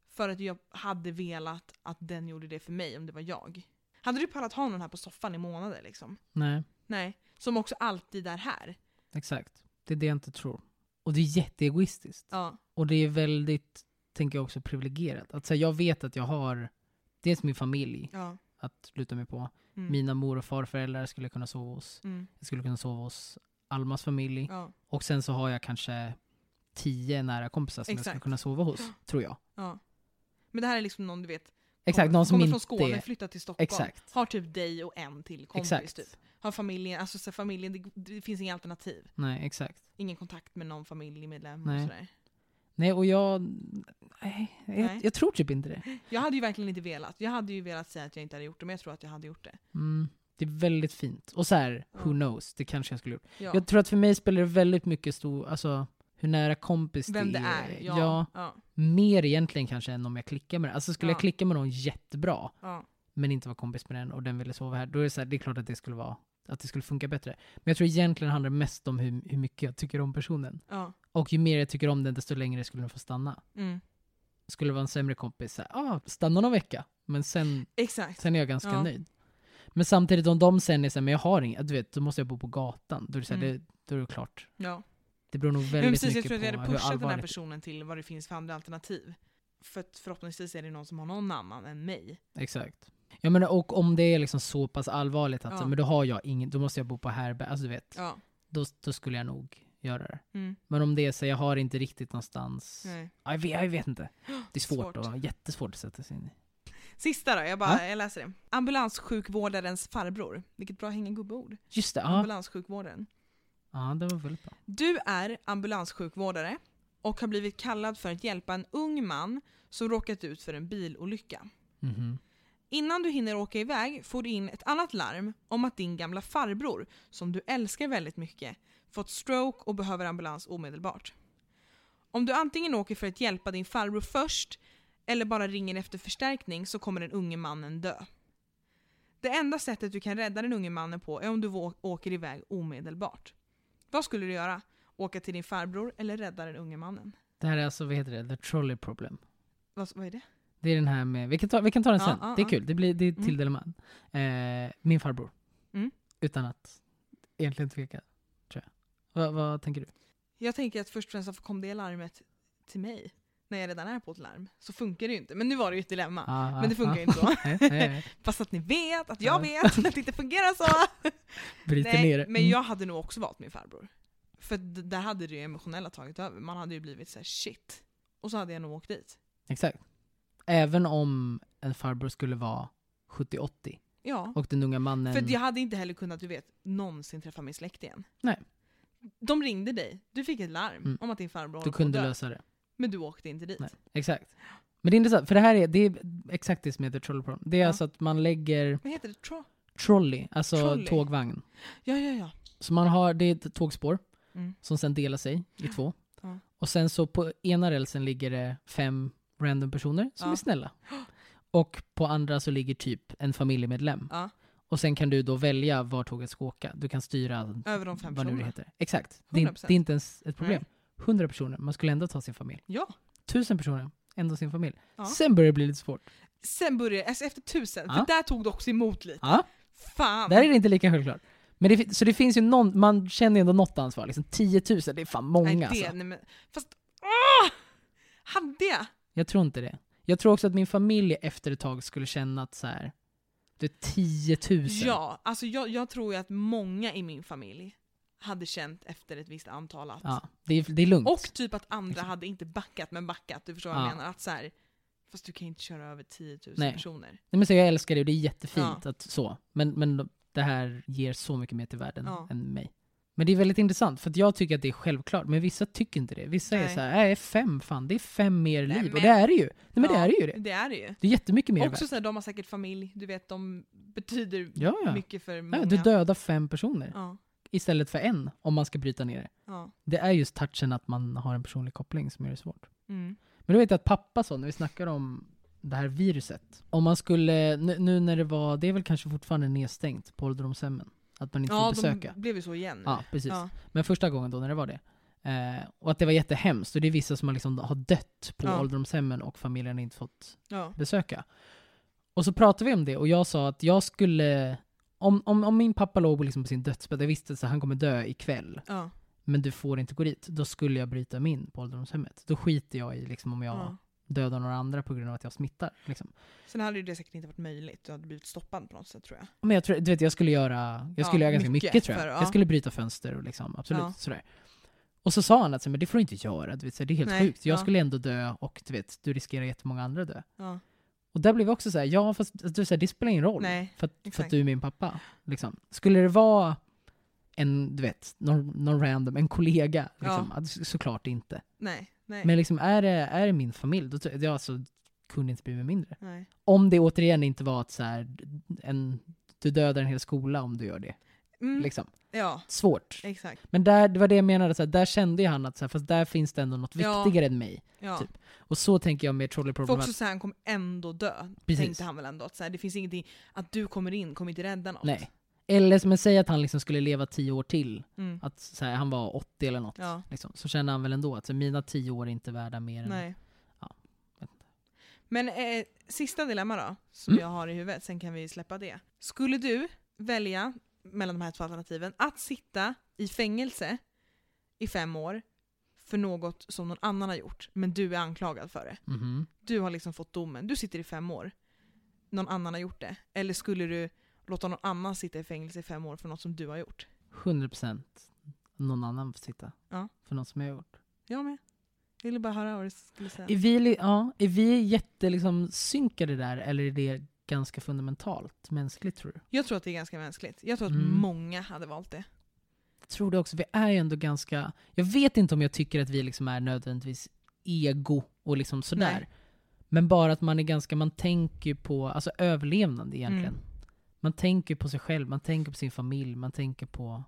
för att jag hade velat att den gjorde det för mig om det var jag. Hade du pallat ha någon här på soffan i månader liksom? Nej, Nej. Som också alltid är här. exakt. Det är det jag inte tror. Och det är jätteegoistiskt. Ja. Och det är väldigt, tänker jag också, privilegierat. Att så här, jag vet att jag har dels min familj Ja. att luta mig på. Mm. Mina mor och farföräldrar skulle jag kunna sova hos. Mm. Jag skulle kunna sova hos Almas familj. Ja. Och sen så har jag kanske tio nära kompisar som jag Exakt. skulle kunna sova hos, tror jag. Ja. Men det här är liksom någon du vet, Exakt, kommer, någon som kommer inte från Skåne, är- flyttar till Stockholm. Exakt. Har typ dig och en till kompis Exakt. typ. Har familjen, alltså så familjen, det, det finns inga alternativ. Nej, exakt. Ingen kontakt med någon familjemedlem Nej. och sådär. Nej, och jag... Nej, jag, Nej. jag tror typ inte det. Jag hade ju verkligen inte velat. Jag hade ju velat säga att jag inte hade gjort det, men jag tror att jag hade gjort det. Mm, det är väldigt fint. Och så här, who Ja. knows, det kanske jag skulle gjort. Ja. Jag tror att för mig spelar det väldigt mycket stor, alltså hur nära kompis Vem det det är. Ja. ja, Ja. mer egentligen kanske än om jag klickar med den. Alltså skulle Ja. jag klicka med någon jättebra, men inte vara kompis med den och den ville sova här, då är det, så här, det är klart att det skulle vara att det skulle funka bättre. Men jag tror egentligen handlar det mest om hur, hur mycket jag tycker om personen. Ja. Och ju mer jag tycker om den, desto längre skulle den få stanna. Mm. Skulle det vara en sämre kompis, så här, ah, stanna någon vecka, men sen, Exakt. sen är jag ganska Ja. nöjd. Men samtidigt om de sen är såhär, men jag har inget, du vet, då måste jag bo på gatan. Då är det, så här, Mm. det, då är det klart. Ja. Det beror nog väldigt precis, jag mycket tror att jag på hade hur pushat den här allvarligt personen till vad det finns för andra alternativ. För att förhoppningsvis är det någon som har någon annan än mig. Exakt. Ja men och om det är liksom så pass allvarligt att Ja. så, men då har jag ingen, då måste jag bo på härberg, alltså du vet, Ja. då, då skulle jag nog göra det. Mm. Men om det är så, jag har inte riktigt någonstans, Nej. Ja, jag, vet, jag vet inte. Det är svårt, Svårt. och jättesvårt att sätta sig in i. Sista då, jag, bara, jag läser det. Ambulanssjukvårdarens farbror. Vilket bra hänga gubbeord. Just det, ja. Ambulanssjukvårdaren. ja det var väldigt bra. Du är ambulanssjukvårdare och har blivit kallad för att hjälpa en ung man som råkat ut för en bilolycka. Mhm. Innan du hinner åka iväg får du in ett annat larm om att din gamla farbror, som du älskar väldigt mycket, fått stroke och behöver ambulans omedelbart. Om du antingen åker för att hjälpa din farbror först eller bara ringer efter förstärkning så kommer den unge mannen dö. Det enda sättet du kan rädda den unge mannen på är om du åker iväg omedelbart. Vad skulle du göra? Åka till din farbror eller rädda den unge mannen? Det här är alltså, vad heter det, the trolley problem. Vad, vad är det? Det är den här med, vi kan ta, vi kan ta den sen. ja, det är kul, det, blir, det Mm. tilldelar man. Eh, min farbror. Mm. Utan att egentligen tveka, tror jag. Va, vad tänker du? Jag tänker att först och främst varför kom det larmet till mig? När jag redan är på ett larm. Så funkar det ju inte. Men nu var det ju ett dilemma. Ah, Men det funkar ju inte så. nej, nej. Fast att ni vet att Ja. jag vet att det inte fungerar så. Bryter ner Nej, det. men Mm. jag hade nog också valt min farbror. För där hade det emotionella tagit över. Man hade ju blivit så här: shit. Och så hade jag nog åkt dit. Exakt. Även om en farbror skulle vara 70-80 Ja. och den unga mannen... För jag hade inte heller kunnat, du vet, någonsin träffa min släkt igen. Nej. De ringde dig, du fick ett larm Mm. om att din farbror du kunde lösa det. Men du åkte inte dit. Nej. Exakt. Men det är intressant, för det här är, det är exakt det som heter trolley problem. Det är Ja. alltså att man lägger Vad heter det? Tro? trolley, alltså Trolley. tågvagn. Ja, ja, ja. Så man har, det är ett tågspår Mm. som sen delar sig i två. Ja. Och sen så på ena rälsen ligger det fem random personer som Ja. är snälla. Och på andra så ligger typ en familjemedlem. Ja. Och sen kan du då välja var tåget ska åka. Du kan styra Över de fem vad nu det heter. Exakt. Det är, 100%. det är inte ens ett problem. 100 personer, man skulle ändå ta sin familj. Ja. Tusen personer, ändå sin familj. Ja. Sen börjar det bli lite svårt. Sen började alltså efter tusen, Ja. för där tog det också emot lite. Ja, Fan! där är det inte lika självklart. Men det, så det finns ju någon, man känner ju ändå något ansvar. Liksom 10 000, det är fan många nej, det, alltså. nej, men, fast åh! Hade jag? Jag tror inte det. Jag tror också att min familj efter ett tag skulle känna att så här, det är 10 000. Ja, alltså jag, jag tror ju att många i min familj hade känt efter ett visst antal att... Ja, det, är, det är lugnt. Och typ att andra hade inte backat, men backat. Du förstår vad Ja. jag menar? Att så här, fast du kan inte köra över 10 000 Nej. personer. Nej, men så jag älskar det och det är jättefint Ja. att så. Men, men det här ger så mycket mer till världen Ja. än mig. Men det är väldigt intressant, för jag tycker att det är självklart, men vissa tycker inte det. Vissa är Nej. så här, nej fem fan, det är fem mer Nej, liv. men- Och det är det ju. Nej men det Ja, är det ju det. Det är det ju. Det är jättemycket mer Också värt. så här, de har säkert familj, du vet de betyder Ja, ja. mycket för många. ja. Du dödar fem personer istället för en, om man ska bryta ner det. Det är just touchen att man har en personlig koppling som gör det svårt. Mm. Men då vet jag att pappa sa, när vi snackar om det här viruset, om man skulle, nu, nu när det var, det är väl kanske fortfarande nedstängt på ålderdomshemmen, att man inte får Ja, besöka. de blev ju så igen. Ja, precis. Ja. Men första gången då när det var det. Eh, och att det var jättehemskt, och det är vissa som har, liksom, har dött på Ja. ålderdomshemmen och familjen inte fått Ja. besöka. Och så pratade vi om det och jag sa att jag skulle, om, om, om min pappa låg liksom på sin dödsbädd, jag visste att han kommer dö ikväll, Ja. men du får inte gå dit, då skulle jag bryta mig in på ålderdomshemmet. Då skiter jag i liksom, om jag Ja. dödar några andra på grund av att jag smittar. Liksom. Sen hade ju det säkert inte varit möjligt, du hade blivit stoppad på något sätt tror jag. Men jag, tror, du vet, jag skulle göra, jag skulle Ja, göra ganska mycket, mycket tror jag. för- ja. Jag skulle bryta fönster och liksom, absolut Ja. sådär. Och så sa han att men det får du inte göra, du vet, det är helt Nej, sjukt. Jag ja. skulle ändå dö och du vet, du riskerar jättemånga andra att dö. Och där blev vi också så här, ja fast du, så här, det spelar ingen roll. Nej, för, att, för att du är min pappa. Liksom. Skulle det vara en, du vet, någon, någon random, en kollega, liksom, ja. så, såklart inte. Nej, nej, Men liksom, är det, är det min familj, då jag alltså, kunde inte blivit mindre. nej. Om det återigen inte var att så här, en, du dödar en hel skola om du gör det. Mm, Liksom. Ja, Svårt. exakt. Men där, det var det jag menade, så här, där kände jag han att så här, fast där finns det ändå något Ja. viktigare än mig. Ja. Typ. Och så tänker jag med För trolleyproblemet. också så här, han kommer ändå dö. Precis. Tänkte han väl ändå. Att så här, det finns ingenting, att du kommer in kommer inte rädda något. Nej. Eller som jag säger att han liksom skulle leva tio år till. Mm. Att så här, han var 80 eller något. Ja. Liksom. Så känner han väl ändå att så, mina tio år är inte värda mer än... Nej. Ja, vet inte. Men eh, sista dilemma då, som Mm. jag har i huvudet, sen kan vi släppa det. Skulle du välja mellan de här två alternativen att sitta i fängelse i fem år för något som någon annan har gjort, men du är anklagad för det. Mhm. Du har liksom fått domen, du sitter i fem år. Någon annan har gjort det. Eller skulle du låta någon annan sitta i fängelse i fem år för något som du har gjort? 100% någon annan får sitta. Ja. För något som jag har gjort. Jag med. Jag ville bara höra vad du skulle säga. Är vi, ja, är vi jätte liksom, synkade där eller är det ganska fundamentalt mänskligt tror du? Jag tror att det är ganska mänskligt. Jag tror att Mm. många hade valt det. Jag tror det också. Vi är ju ändå ganska... Jag vet inte om jag tycker att vi liksom är nödvändigtvis ego och liksom sådär. Nej. Men bara att man är ganska... Man tänker på alltså överlevnad egentligen. Mm. Man tänker på sig själv, man tänker på sin familj, man tänker på...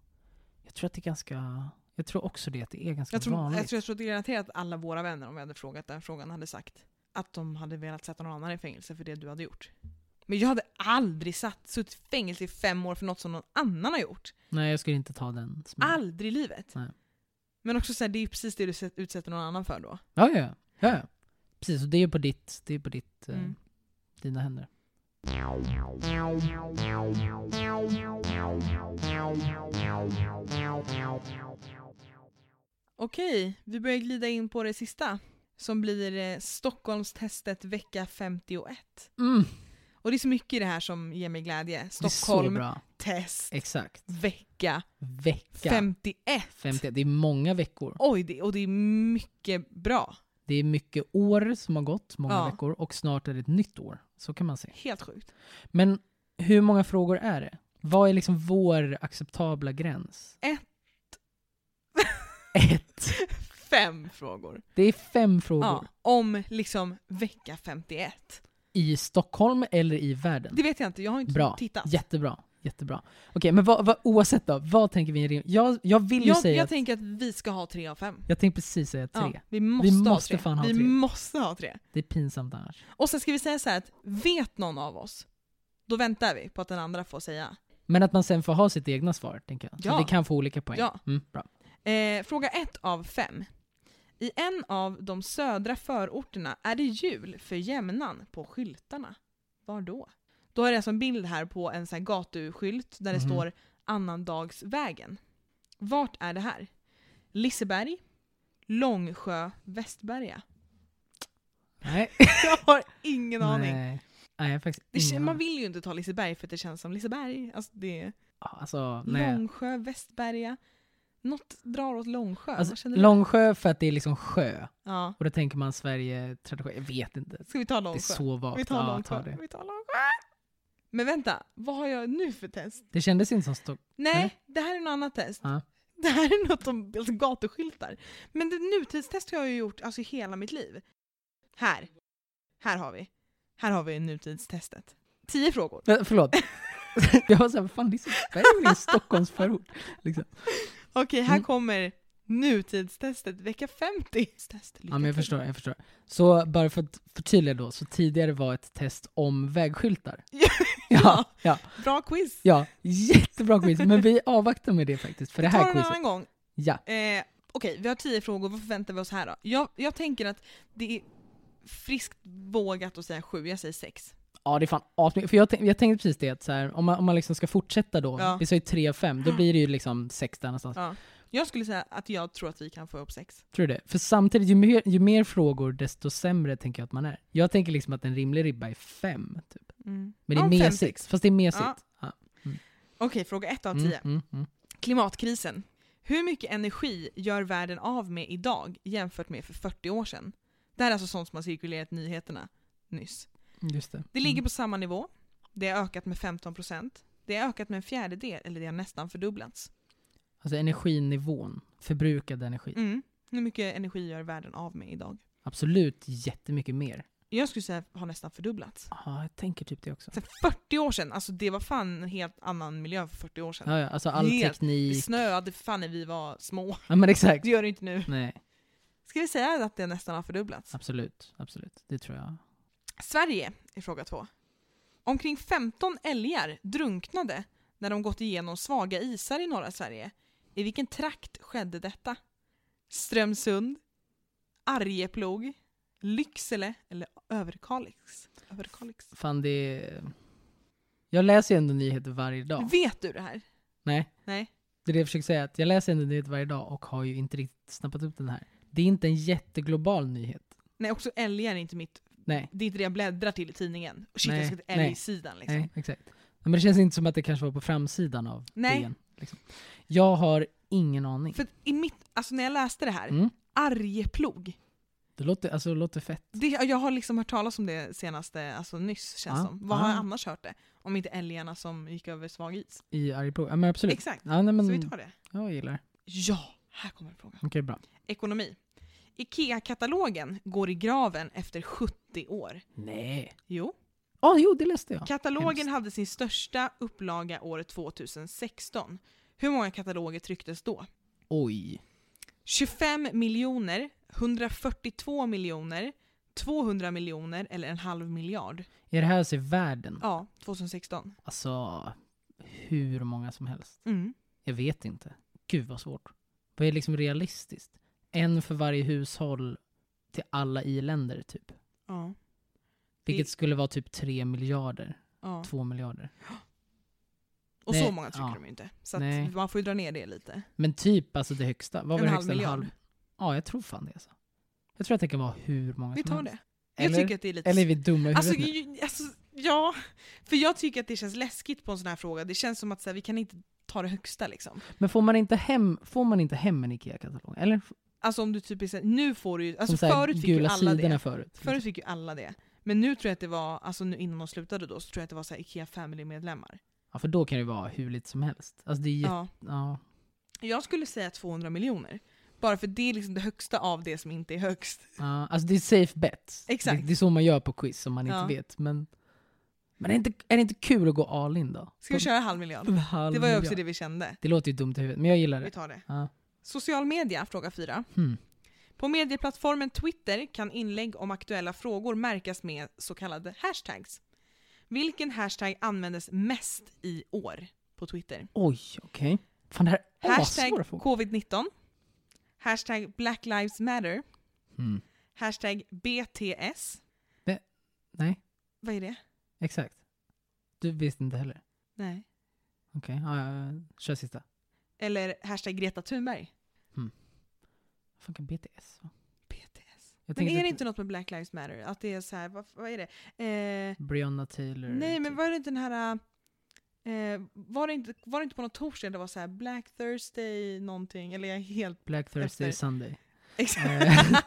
Jag tror att det är ganska... Jag tror också det, att det är ganska Jag tror, vanligt. jag, tror, jag tror att det är att alla våra vänner, om vi hade frågat den frågan, hade sagt att de hade velat sätta någon annan i fängelse för det du hade gjort. Men jag hade aldrig satt, suttit i fängelse i fem år för något som någon annan har gjort. Nej, jag skulle inte ta den smällen. Aldrig i livet. Nej. Men också så här, det är ju precis det du utsätter någon annan för då. Ja, ja, ja. Precis, och det är på ditt, det är på ditt, eh, Mm. dina händer. Okej, vi börjar glida in på det sista. Som blir eh, Stockholmstestet vecka 51. Mm. Och det är så mycket i det här som ger mig glädje. Stockholm, test, Exakt. vecka Vecka 51. 50. Det är många veckor. Oj, det, och det är mycket bra. Det är mycket år som har gått, många Ja. veckor, och snart är det ett nytt år. Så kan man se. Helt sjukt. Men hur många frågor är det? Vad är liksom vår acceptabla gräns? Ett. Ett. Fem frågor. Det är fem frågor. Ja, om liksom vecka 51. I Stockholm eller i världen? Det vet jag inte, jag har inte Bra. tittat. Jättebra. Jättebra. Okej, men vad, vad, oavsett då, vad tänker vi? rim- Jag, jag vill ju Jag, säga jag att, tänker att vi ska ha tre av fem. jag tänkte precis säga tre. Ja, vi måste, Vi ha måste tre. fan ha vi tre. måste ha tre. Det är pinsamt annars. Och sen ska vi säga så här att vet någon av oss, då väntar vi på att den andra får säga. Men att man sen får ha sitt egna svar, tänker jag. Så Ja. vi kan få olika poäng. Ja. Mm, bra. Eh, fråga ett av fem. I en av de södra förorterna är det jul för jämnan på skyltarna. Var då? Då är det alltså en bild här på en sån här gatuskylt där det Mhm. står Annandagsvägen. Vart är det här? Liseberg, Långsjö, Västberga. Nej. Jag har ingen aning. Nej. Nej, jag har faktiskt ingen man aning. vill ju inte ta Liseberg för att det känns som Liseberg. Alltså det Ja, Alltså, nej. Långsjö, Västberga. Något drar åt Långsjö. Alltså? Långsjö för att det är liksom sjö. Ja. Och då tänker man Sverige, tradition. Jag vet inte. Ska vi ta Det är Långsjö? så vagt. Vi tar Ja, Långsjö. ta det. Vi tar Långsjö. Men vänta, vad har jag nu för test? Det kändes inte som Stockholm. Nej, Eller? det här är något annat test. Ja. Det här är något om alltså, gatuskyltar. Men det nutidstest har jag ju gjort alltså, i hela mitt liv. Här. Här har vi. Här har vi nutidstestet. Tio frågor. Men, förlåt. jag var såhär, vad fan Liseberg är väl en Stockholmsförort? Liksom. Okej, här Mm. kommer nutidstestet vecka 50. Test, Ja men jag förstår, jag förstår. Så bara för att förtydliga då, så tidigare var ett test om vägskyltar. Ja, ja, Bra quiz. ja. Jättebra quiz, men vi avvaktar med det faktiskt, för det Vi tar här en quizet. annan gång. Ja. Eh, Okej, vi har tio frågor. Vad förväntar vi oss här då? Jag, jag tänker att det är friskt vågat att säga sju. Jag säger sex. Ja det är fan asmycket, för jag, tänk, jag tänkte precis det att så här, om man, om man liksom ska fortsätta då, Ja. vi sa ju 3 av 5, då blir det ju liksom 6 där någonstans. Ja. Jag skulle säga att jag tror att vi kan få upp sex. Tror du det? För samtidigt, ju mer, ju mer frågor desto sämre tänker jag att man är. Jag tänker liksom att en rimlig ribba är 5, typ. Mm. Men det är Ja, fem, mesigt. sex. Fast det är mesigt. Ja. Ja. Okej, fråga ett av Mm, tio. mm, mm. Klimatkrisen. Hur mycket energi gör världen av med idag jämfört med för 40 år sedan? Det här är alltså sånt som har cirkulerat i nyheterna nyss. Just det. Det ligger Mm. på samma nivå. Det har ökat med 15%. Det har ökat med en fjärdedel, eller det har nästan fördubblats. Alltså energinivån, förbrukad energi. Mm. Hur mycket energi gör världen av med idag? Absolut jättemycket mer. Jag skulle säga har nästan fördubblats. Ja, jag tänker typ det också. Sen 40 år sedan, alltså det var fan en helt annan miljö för 40 år sedan. Ja, ja, alltså all Helt- Det teknik. snöade för fan när vi var små. Ja men exakt. Det gör det inte nu. Nej, Ska vi säga att det nästan har fördubblats? absolut. Absolut. Det tror jag. Sverige är fråga två. Omkring 15 älgar drunknade när de gått igenom svaga isar i norra Sverige. I vilken trakt skedde detta? Strömsund, Arjeplog, Lycksele eller Överkalix? Överkalix. Fan det är... Jag läser ju ändå nyheter varje dag. Vet du det här? Nej, Nej. det är det jag försöker säga. Att jag läser ändå nyheter varje dag och har ju inte riktigt snappat upp den här. Det är inte en jätteglobal nyhet. Nej, också älgar är inte mitt... Nej, Det är inte det jag bläddrar till i tidningen. Och shit, Nej, jag ska till älgsidan liksom. nej, exakt. Men det känns inte som att det kanske var på framsidan av Nej. DN. Liksom. Jag har ingen aning. För i mitt... Alltså när jag läste det här, Mm. Arjeplog. Det låter, alltså, det låter fett. Det, jag har liksom hört talas om det senaste, alltså nyss känns Ja, som. Vad har jag ja. annars hört det? Om inte älgarna som gick över svag is. I Arjeplog. Ja men absolut. Exakt. Ja, nej, men, Så vi tar det. Jag gillar. Ja, här kommer en fråga. Okej, bra. Ekonomi. IKEA-katalogen går i graven efter 70 år. Nej. Jo. Ja, jo det läste jag. Katalogen hemskt. hade sin största upplaga år 2016. Hur många kataloger trycktes då? Oj. 25 miljoner, 142 miljoner, 200 miljoner eller en halv miljard? Är det här alltså i världen? Ja, 2016. Alltså, hur många som helst. Mm. Jag vet inte. Gud vad svårt. Vad är liksom realistiskt? En för varje hushåll till alla i-länder typ. Ja. Vilket skulle vara typ 3 miljarder. ja. 2 miljarder. Och Nej, så många trycker ja. de ju inte. Så man får ju dra ner det lite. Men typ alltså det högsta. Vad var En det halv högsta? miljard. Ja, jag tror fan det alltså. Jag tror att det kan vara hur många Vi som tar helst. det. Jag Eller, tycker att det är lite... eller är vi dumma i alltså, ju, alltså, ja. För jag tycker att det känns läskigt på en sån här fråga. Det känns som att så här, vi kan inte ta det högsta liksom. Men får man inte hem, får man inte hem en IKEA-katalog? Eller Alltså om du typ är nu får du ju, alltså förut fick ju alla det. förut? Förut fick ju alla det. Men nu tror jag att det var, alltså nu innan de slutade då, så tror jag att det var så IKEA Family-medlemmar. Ja, för då kan det vara hur lite som helst. Alltså det är Ja. ja. Jag skulle säga 200 miljoner. Bara för det är liksom det högsta av det som inte är högst. Ja, alltså det är safe bet. Exakt. Det, det är så man gör på quiz om man Ja. inte vet. Men, men är, det inte, är det inte kul att gå all in då? Ska vi köra halv miljard? Halv Det var ju också miljard. det vi kände. Det låter ju dumt i huvudet, men jag gillar Vi det. tar det. Ja. Social media, fråga 4. Hmm. På medieplattformen Twitter kan inlägg om aktuella frågor märkas med så kallade hashtags. Vilken hashtag användes mest i år på Twitter? Oj, okej. Fan det här är Hashtag assvåra frågor. covid-19. Hashtag Black Lives Matter. Hmm. Hashtag BTS. Nej, Vad är det? exakt. Du visste inte heller? Nej. Okej, ja, ja, ja. kör sista. Eller hashtag Greta Thunberg. Vad fan kan BTS vara? BTS. Jag Men är det inte något med Black Lives Matter? Att det är så här, vad, vad är det? Eh, Breonna Taylor? nej men typ. var det inte den här... Eh, var, det inte, var det inte på någon torsdag det var så här Black Thursday någonting? Eller jag helt... Black Thursday efter- Sunday. Eh,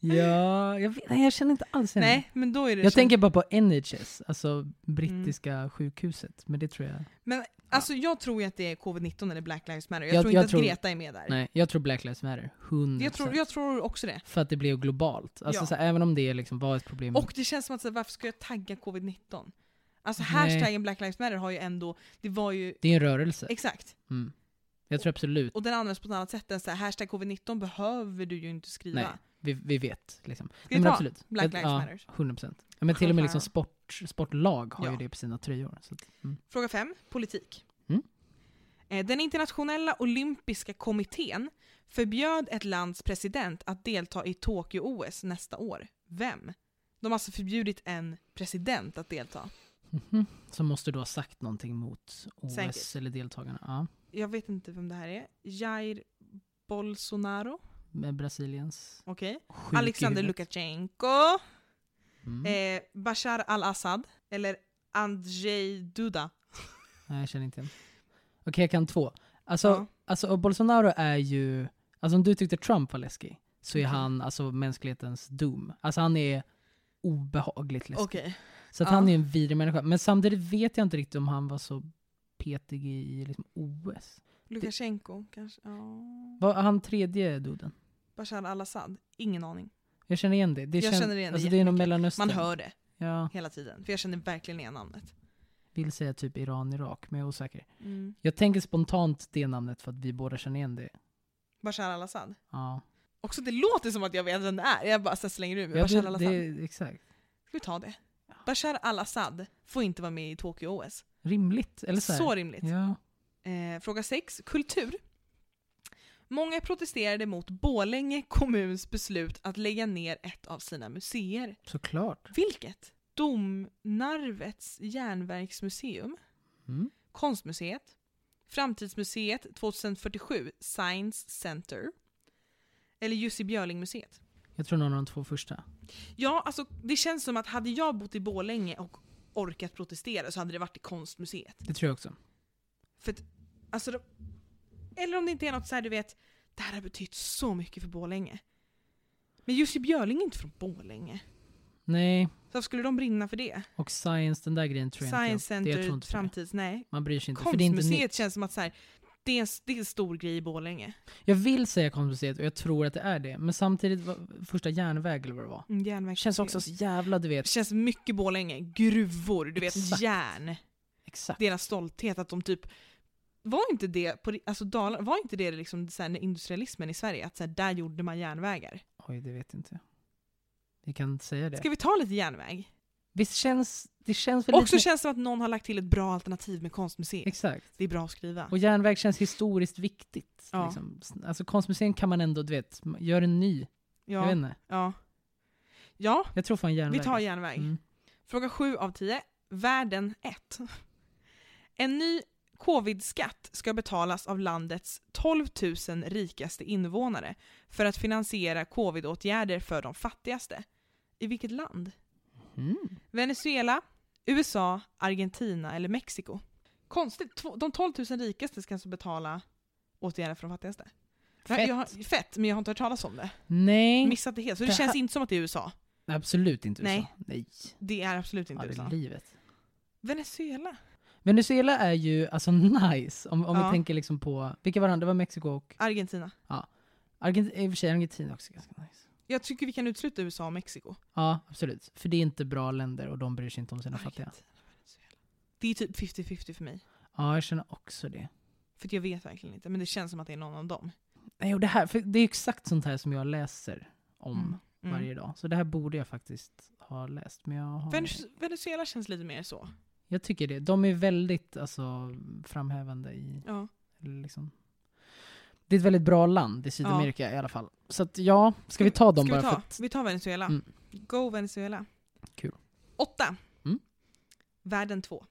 Ja, jag, vet, nej, jag känner inte alls igen. nej, men då är det Jag så- tänker bara på NHS, alltså brittiska sjukhuset. Men det tror jag... Men alltså jag tror ju att det är covid-19 eller Black Lives Matter. Jag, Jag- tror inte jag att tror- Greta är med där. Nej, jag tror Black Lives Matter. 100%. Jag, tror, jag tror också det. För att det blev globalt. Alltså Ja. så här, även om det liksom var ett problem. Och det känns som att så här, varför ska jag tagga covid-19? Alltså Nej. hashtaggen Black Lives Matter har ju ändå, det var ju, Det är en rörelse. exakt. Mm. Jag tror absolut, Och den används på ett annat sätt än så här, hashtag covid-19 behöver du ju inte skriva. Nej. vi, vi vet. Liksom. Ska vi men ta absolut. Black Lives ja, Matter? 100%. Ja, men till och med liksom sport, sportlag har Ja. ju det på sina tröjor. Så att, mm. Fråga 5, politik. Mm. Eh, Den internationella olympiska kommittén förbjöd ett lands president att delta i Tokyo-OS nästa år. Vem? De har alltså förbjudit en president att delta. Mhm. Som måste då ha sagt någonting mot OS Säkert. eller deltagarna. Ja. Jag vet inte vem det här är. Jair Bolsonaro? Med Brasiliens Okej. i Alexander. Lukasjenko? Mm. Eh, Bashar al-Assad? Eller Andrzej Duda? Nej, jag känner inte igen. Okej, jag kan två. Alltså, Ja. alltså Bolsonaro är ju, alltså om du tyckte Trump var läskig, så är han alltså mänsklighetens doom. Alltså han är obehagligt läskigt. Okej. Så att Ja. han är en vidrig människa. Men samtidigt vet jag inte riktigt om han var så petig i liksom, OS. Lukasjenko kanske? Ja. Var han tredje duden? Bashar al-Assad? Ingen aning. Jag känner igen det. det Jag kän- känner igen det alltså, det är jättemycket. Mellanöstern. Man hör det Ja, hela tiden. För jag känner verkligen igen namnet. vill säga typ Iran, Irak, men jag är osäker. Mm. Jag tänker spontant det namnet för att vi båda känner igen det. Bashar al-Assad. Ja, Också det låter som att jag vet vem det är. Jag bara slänger ur mig. ja Bashar al-Assad. exakt. Ska vi ta det? Bashar al-Assad får inte vara med i Tokyo-OS. Rimligt, eller så, Så, rimligt. Ja. Eh, fråga 6. Kultur. Många protesterade mot Borlänge kommuns beslut att lägga ner ett av sina museer. Såklart. Vilket? Domnarvets järnverksmuseum, Mm. Konstmuseet, Framtidsmuseet 2047, Science Center, eller Jussi Björling-museet. Jag tror någon av de två första. Ja, alltså det känns som att hade jag bott i Borlänge och orkat protestera så hade det varit i Konstmuseet. Det tror jag också. För att, alltså, de- eller om det inte är något så här, du vet, det här har betytt så mycket för Borlänge. Men Jussi Björling är inte från Borlänge. Nej, Så skulle de brinna för det? och science, den där grejen tror jag Science inte. jag tror Center, det. framtids... Nej. Man bryr sig inte. För det är inte. Konstmuseet känns som att så här, det, är en, det är en stor grej i Borlänge. Jag vill säga konstmuseet och jag tror att det är det. Men samtidigt, första järnväg eller vad det var. Mm, järnvägsmuseet. känns också så jävla, du vet. känns mycket Borlänge. Gruvor, du vet, Exakt. järn. Exakt. Deras stolthet att de typ... Var inte det, på, alltså Dalar, var inte det liksom så här, industrialismen i Sverige? Att så här, där gjorde man järnvägar? Oj, det vet inte jag. Vi kan säga det. Ska vi ta lite järnväg? Visst känns, det känns väl Också lite... känns det som att någon har lagt till ett bra alternativ med konstmuseet. Exakt. Det är bra att skriva. Och järnväg känns historiskt viktigt. Ja. Liksom. Alltså konstmuseum kan man ändå, du vet, gör en ny. Jag vet Ja, inte. ja. ja Jag tror fan järnväg. vi tar järnväg. Mm. Fråga 7 av 10. Världen 1. En ny covid-skatt ska betalas av landets 12 000 rikaste invånare för att finansiera covid-åtgärder för de fattigaste. I vilket land? Mm. Venezuela, USA, Argentina eller Mexiko? Konstigt, de 12 000 rikaste ska alltså betala åtgärder för de fattigaste. Fett. Jag har, fett, men jag har inte hört talas om det. Nej, Missat det helt. Så det, Det känns här- inte som att det är USA. absolut inte Nej. USA. Nej. Det är absolut inte Aldrig USA. livet. Venezuela? Venezuela är ju alltså nice, om, om Ja. vi tänker liksom på, vilka var det? Det var Mexiko och Argentina. Argentina, i och för sig Argentina också ganska nice. Jag tycker vi kan utesluta USA och Mexiko. Ja, absolut. För det är inte bra länder och de bryr sig inte om sina fattiga. Det är typ 50-50 för mig. Ja, jag känner också det. För jag vet verkligen inte, men det känns som att det är någon av dem. Nej, och det här, för det är exakt sånt här som jag läser om Mm. Mm. varje dag. Så det här borde jag faktiskt ha läst, men jag har... Venez- Venezuela känns lite mer så. Jag tycker det. De är väldigt alltså, framhävande i Ja. liksom... Det är ett väldigt bra land i Sydamerika i alla fall. Så att ja, ska vi ta dem Ska bara vi för ta? att... Vi tar Venezuela. Mm. Go Venezuela. Kul. 8. Mm. Världen 2.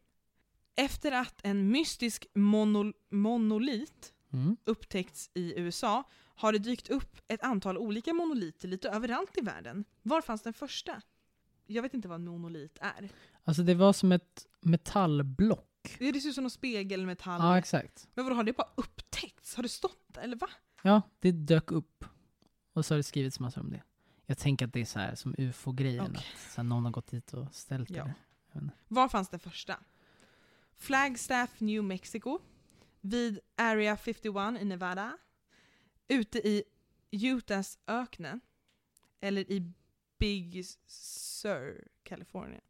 Efter att en mystisk monol- monolit Mm. upptäckts i USA har det dykt upp ett antal olika monoliter lite överallt i världen. Var fanns den första? Jag vet inte vad en monolit är. Alltså det var som ett metallblock. Det ser ut som någon spegelmetall. Ja, exakt. Men vadå, har det bara upptäckts? Har det stått eller va? Ja, det dök upp. Och så har det skrivits massor om det. Jag tänker att det är så här som ufo-grejen, Okej. att så här, någon har gått dit och ställt Ja. det. Var fanns den första? Flagstaff, New Mexico. Vid Area 51 i Nevada. Ute i Utahs öknen. Eller i Big Sur, California.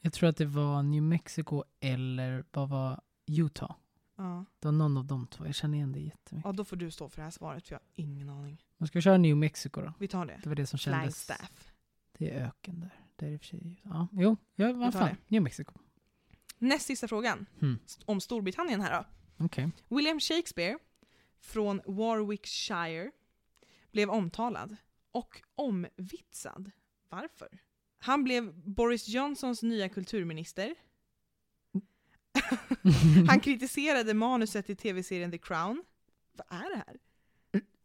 Jag tror att det var New Mexico eller vad var Utah? Ja. Det var någon av de två. Jag känner igen det jättemycket. ja, då får du stå för det här svaret för jag har ingen aning. Man ska vi köra New Mexico då? Vi tar det. Det var det som kändes... Flagstaff. Det är öken där. Det är i och för sig... Ja, jo. Ja, vad fan. det. New Mexico. Näst sista frågan. Hmm. Om Storbritannien här då. Okej. William Shakespeare från Warwickshire blev omtalad och omvitsad. Varför? Han blev Boris Johnsons nya kulturminister. Han kritiserade manuset i tv-serien The Crown. Vad är det här?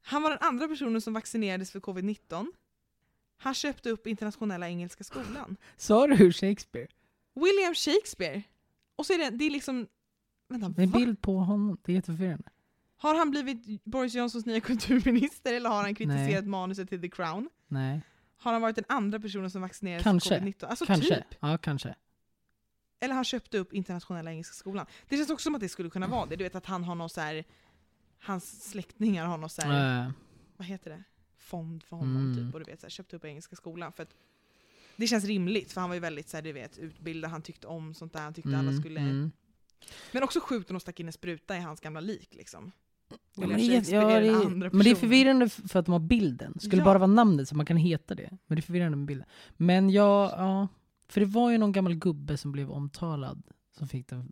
Han var den andra personen som vaccinerades för covid-19. Han köpte upp Internationella Engelska Skolan. Sa du Shakespeare? William Shakespeare! Och så är det, det är liksom... Vänta, Det är va? bild på honom. Det är jätteförvirrande. Har han blivit Boris Johnsons nya kulturminister eller har han kritiserat Nej. manuset till The Crown? Nej. Har han varit den andra personen som vaccinerades Kanske. för covid-19? Alltså kanske. typ. Ja, kanske. Eller han köpte upp internationella engelska skolan. Det känns också som att det skulle kunna vara det. Du vet att han har någon så här, hans släktingar har någon så här, Eh, vad heter det? Fond för honom Mm. typ. Och du vet, så här, köpte upp engelska skolan. För att det känns rimligt, för han var ju väldigt så här, du vet, utbildad, han tyckte om sånt där, han tyckte alla mm, skulle... mm. Men också sjukt att de stack in en spruta i hans gamla lik liksom. Ja, men, det, ja, det, men det är förvirrande för att de har bilden. Skulle Ja. bara vara namnet så man kan heta det. Men det är förvirrande med bilden. Men jag, ja. För det var ju någon gammal gubbe som blev omtalad som fick den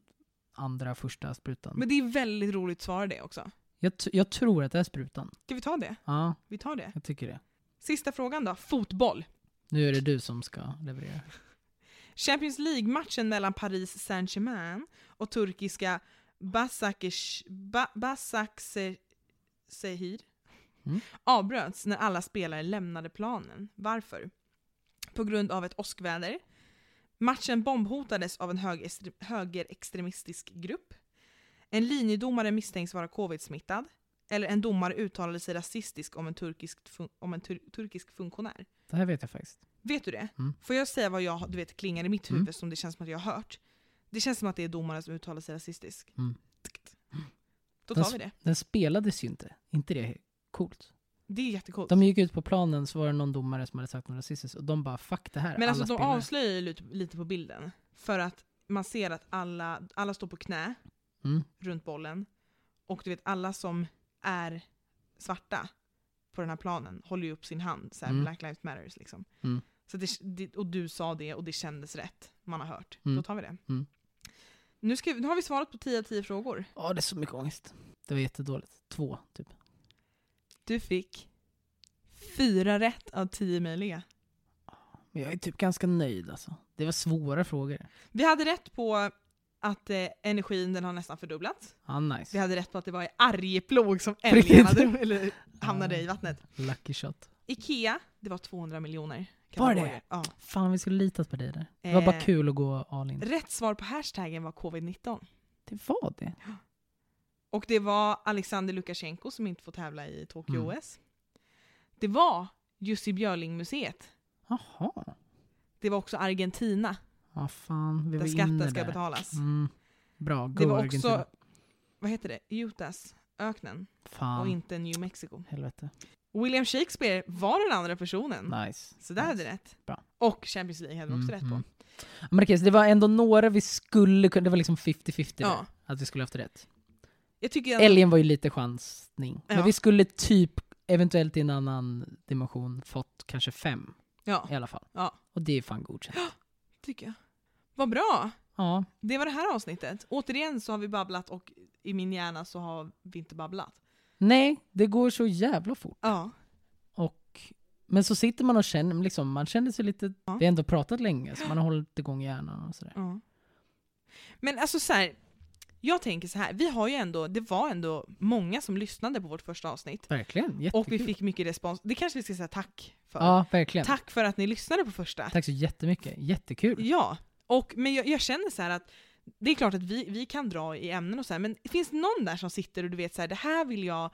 andra första sprutan. Men det är väldigt roligt att svara det också. jag, jag tror att det är sprutan. Ska vi ta det? Ja, Vi tar det. jag tycker det. Sista frågan då, fotboll. Nu är det du som ska leverera. Champions League-matchen mellan Paris Saint-Germain och turkiska Basaksehir Mm. avbröts när alla spelare lämnade planen. Varför? På grund av ett åskväder. Matchen bombhotades av en högerextre- högerextremistisk grupp. En linjedomare misstänks vara covid-smittad. Eller en domare uttalade sig rasistisk om en turkisk, om en tur, turkisk funktionär. Det här vet jag faktiskt. Vet du det? Mm. Får jag säga vad jag du vet, klingar i mitt huvud Mm. som det känns som att jag har hört? Det känns som att det är domaren som uttalar sig rasistiskt. Mm. Då Den tar vi det. Den spelades ju inte. inte det coolt? Det är jättecoolt. De gick ut på planen så var det någon domare som hade sagt något rasistiskt och de bara 'fuck det här' Men alltså de spelare. avslöjar ju lite, lite på bilden. För att man ser att alla, alla står på knä Mm. runt bollen. Och du vet alla som är svarta på den här planen håller ju upp sin hand. Så här, Mm. Black Lives Matters liksom. Mm. Så det, det, och du sa det och det kändes rätt. Man har hört. Mm. Då tar vi det. Mm. Nu, ska, nu har vi svarat på 10 av 10 frågor. Ja, det är så mycket ångest. Det var jättedåligt. Två, typ. Du fick fyra rätt av 10 möjliga. Men jag är typ ganska nöjd alltså. Det var svåra frågor. Vi hade rätt på att eh, energin den har nästan fördubblats. Ja, nice. Vi hade rätt på att det var i Arjeplog som älgarna drog- eller hamnade i vattnet. Lucky shot. Ikea, det var 200 miljoner. Var det? Ja. Fan, vi skulle litat på dig där. Det var bara Eh. kul att gå all in. Rätt svar på hashtaggen var covid-19. Det var det. Och det var Alexander Lukasjenko som inte får tävla i Tokyo Mm. Det var Jussi Björling-museet. Jaha. Det var också Argentina, Ja, fan. Vi var där skatten ska där. betalas. Mm. Bra. Go Det var Argentina. också, vad heter det, Utahs öknen Fan. och inte New Mexico. Helvete. William Shakespeare var den andra personen. Nice. Så där nice. hade rätt. Bra. Och Champions League hade också Mm, rätt på. mm. Ja, Men okej, så det var ändå några vi skulle kunna, det var liksom 50-50 där, Ja. att vi skulle haft rätt. Jag Älgen var ju lite chansning. Ja. Men vi skulle typ, eventuellt i en annan dimension, fått kanske fem ja, i alla fall. Ja. Och det är fan godkänt. tycker jag. Vad bra! Ja, Det var det här avsnittet. Återigen så har vi babblat och i min hjärna så har vi inte babblat. nej, det går så jävla fort. Ja. Och, men så sitter man och känner, liksom, man känner sig lite, Ja. vi har ändå pratat länge, så man har hållit igång hjärnan och sådär. ja. Men alltså så här, jag tänker så här, vi har ju ändå, det var ändå många som lyssnade på vårt första avsnitt. Verkligen, jättekul. Och vi fick mycket respons. Det kanske vi ska säga tack för. Ja, verkligen. Tack för att ni lyssnade på första. Tack så jättemycket, jättekul. Ja, och, men jag, jag känner så här att det är klart att vi, vi kan dra i ämnen och så här, men det finns någon där som sitter och du vet så här, det här vill jag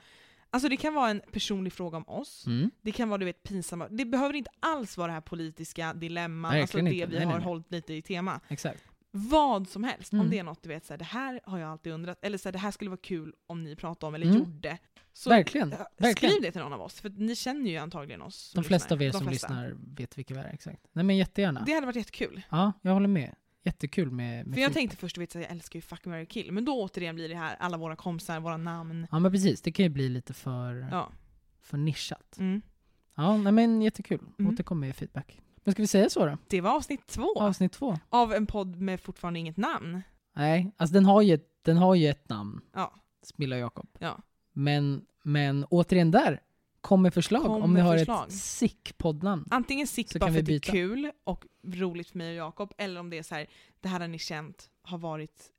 Alltså det kan vara en personlig fråga om oss, Mm. det kan vara du vet pinsamma, det behöver inte alls vara det här politiska dilemma, alltså det inte. vi Nej, har nej, nej. hållit lite i tema. Exakt. Vad som helst, om Mm. det är något du vet så här, det här har jag alltid undrat, eller så här, det här skulle vara kul om ni pratade om eller Mm. gjorde. Så verkligen, verkligen. skriv det till någon av oss, för ni känner ju antagligen oss De flesta av er lyssnar. som lyssnar vet vilka vi är, exakt. Nej men jättegärna. Det hade varit jättekul. Ja, jag håller med. Jättekul med, med För jag tänkte först, här, jag älskar ju Fuck, marry, kill, men då återigen blir det här alla våra kompisar, våra namn. Ja men precis, det kan ju bli lite för, Ja. för nischat. Mm. Ja, nej men jättekul. Mm. Återkom med feedback. Men ska vi säga så då? Det var avsnitt två Avsnitt två? av en podd med fortfarande inget namn. Nej, alltså den har ju den har ju ett namn. Ja. Smilla Jakob. Ja. Men, men återigen där, kom med förslag Kom om ni har förslag. ett sick poddnamn. Antingen sick bara för att det är kul och roligt för mig och Jakob, eller om det är så här, det här har ni känt har varit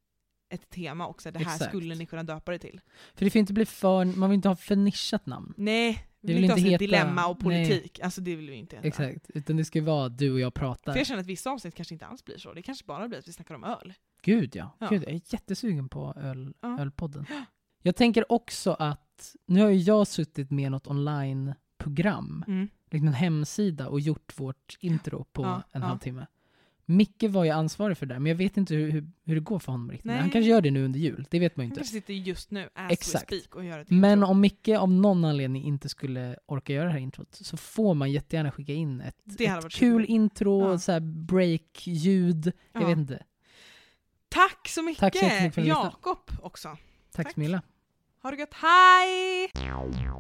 ett tema också, det här Exakt. skulle ni kunna döpa det till. För det får inte bli för, man vill inte ha för nischat namn. Nej, vi vill vill inte heta- dilemma och nej. politik. Alltså det vill vi inte heta. Exakt, utan det ska vara du och jag pratar. För jag känner att vissa avsnitt kanske inte alls blir så. Det kanske bara blir att vi snackar om öl. Gud ja. Ja. Gud, jag är jättesugen på öl, Ja. ölpodden. Jag tänker också att, nu har ju jag suttit med något online-program Mm. liksom en hemsida och gjort vårt intro på Ja, en halvtimme. Micke var ju ansvarig för det där, men jag vet inte hur, hur, hur det går för honom riktigt. Nej. Han kanske gör det nu under jul, det vet man ju Han inte. kanske sitter just nu, as Exakt. och gör ett Men intro. om Micke av någon anledning inte skulle orka göra det här introt så får man jättegärna skicka in ett, ett kul superkul. intro, Ja. så här break-ljud. Jag Ja. vet inte. Tack så mycket! Tack så lyssnade. Jakob också. Tack, Tack. mycket. Ha det gött, hej! Meow.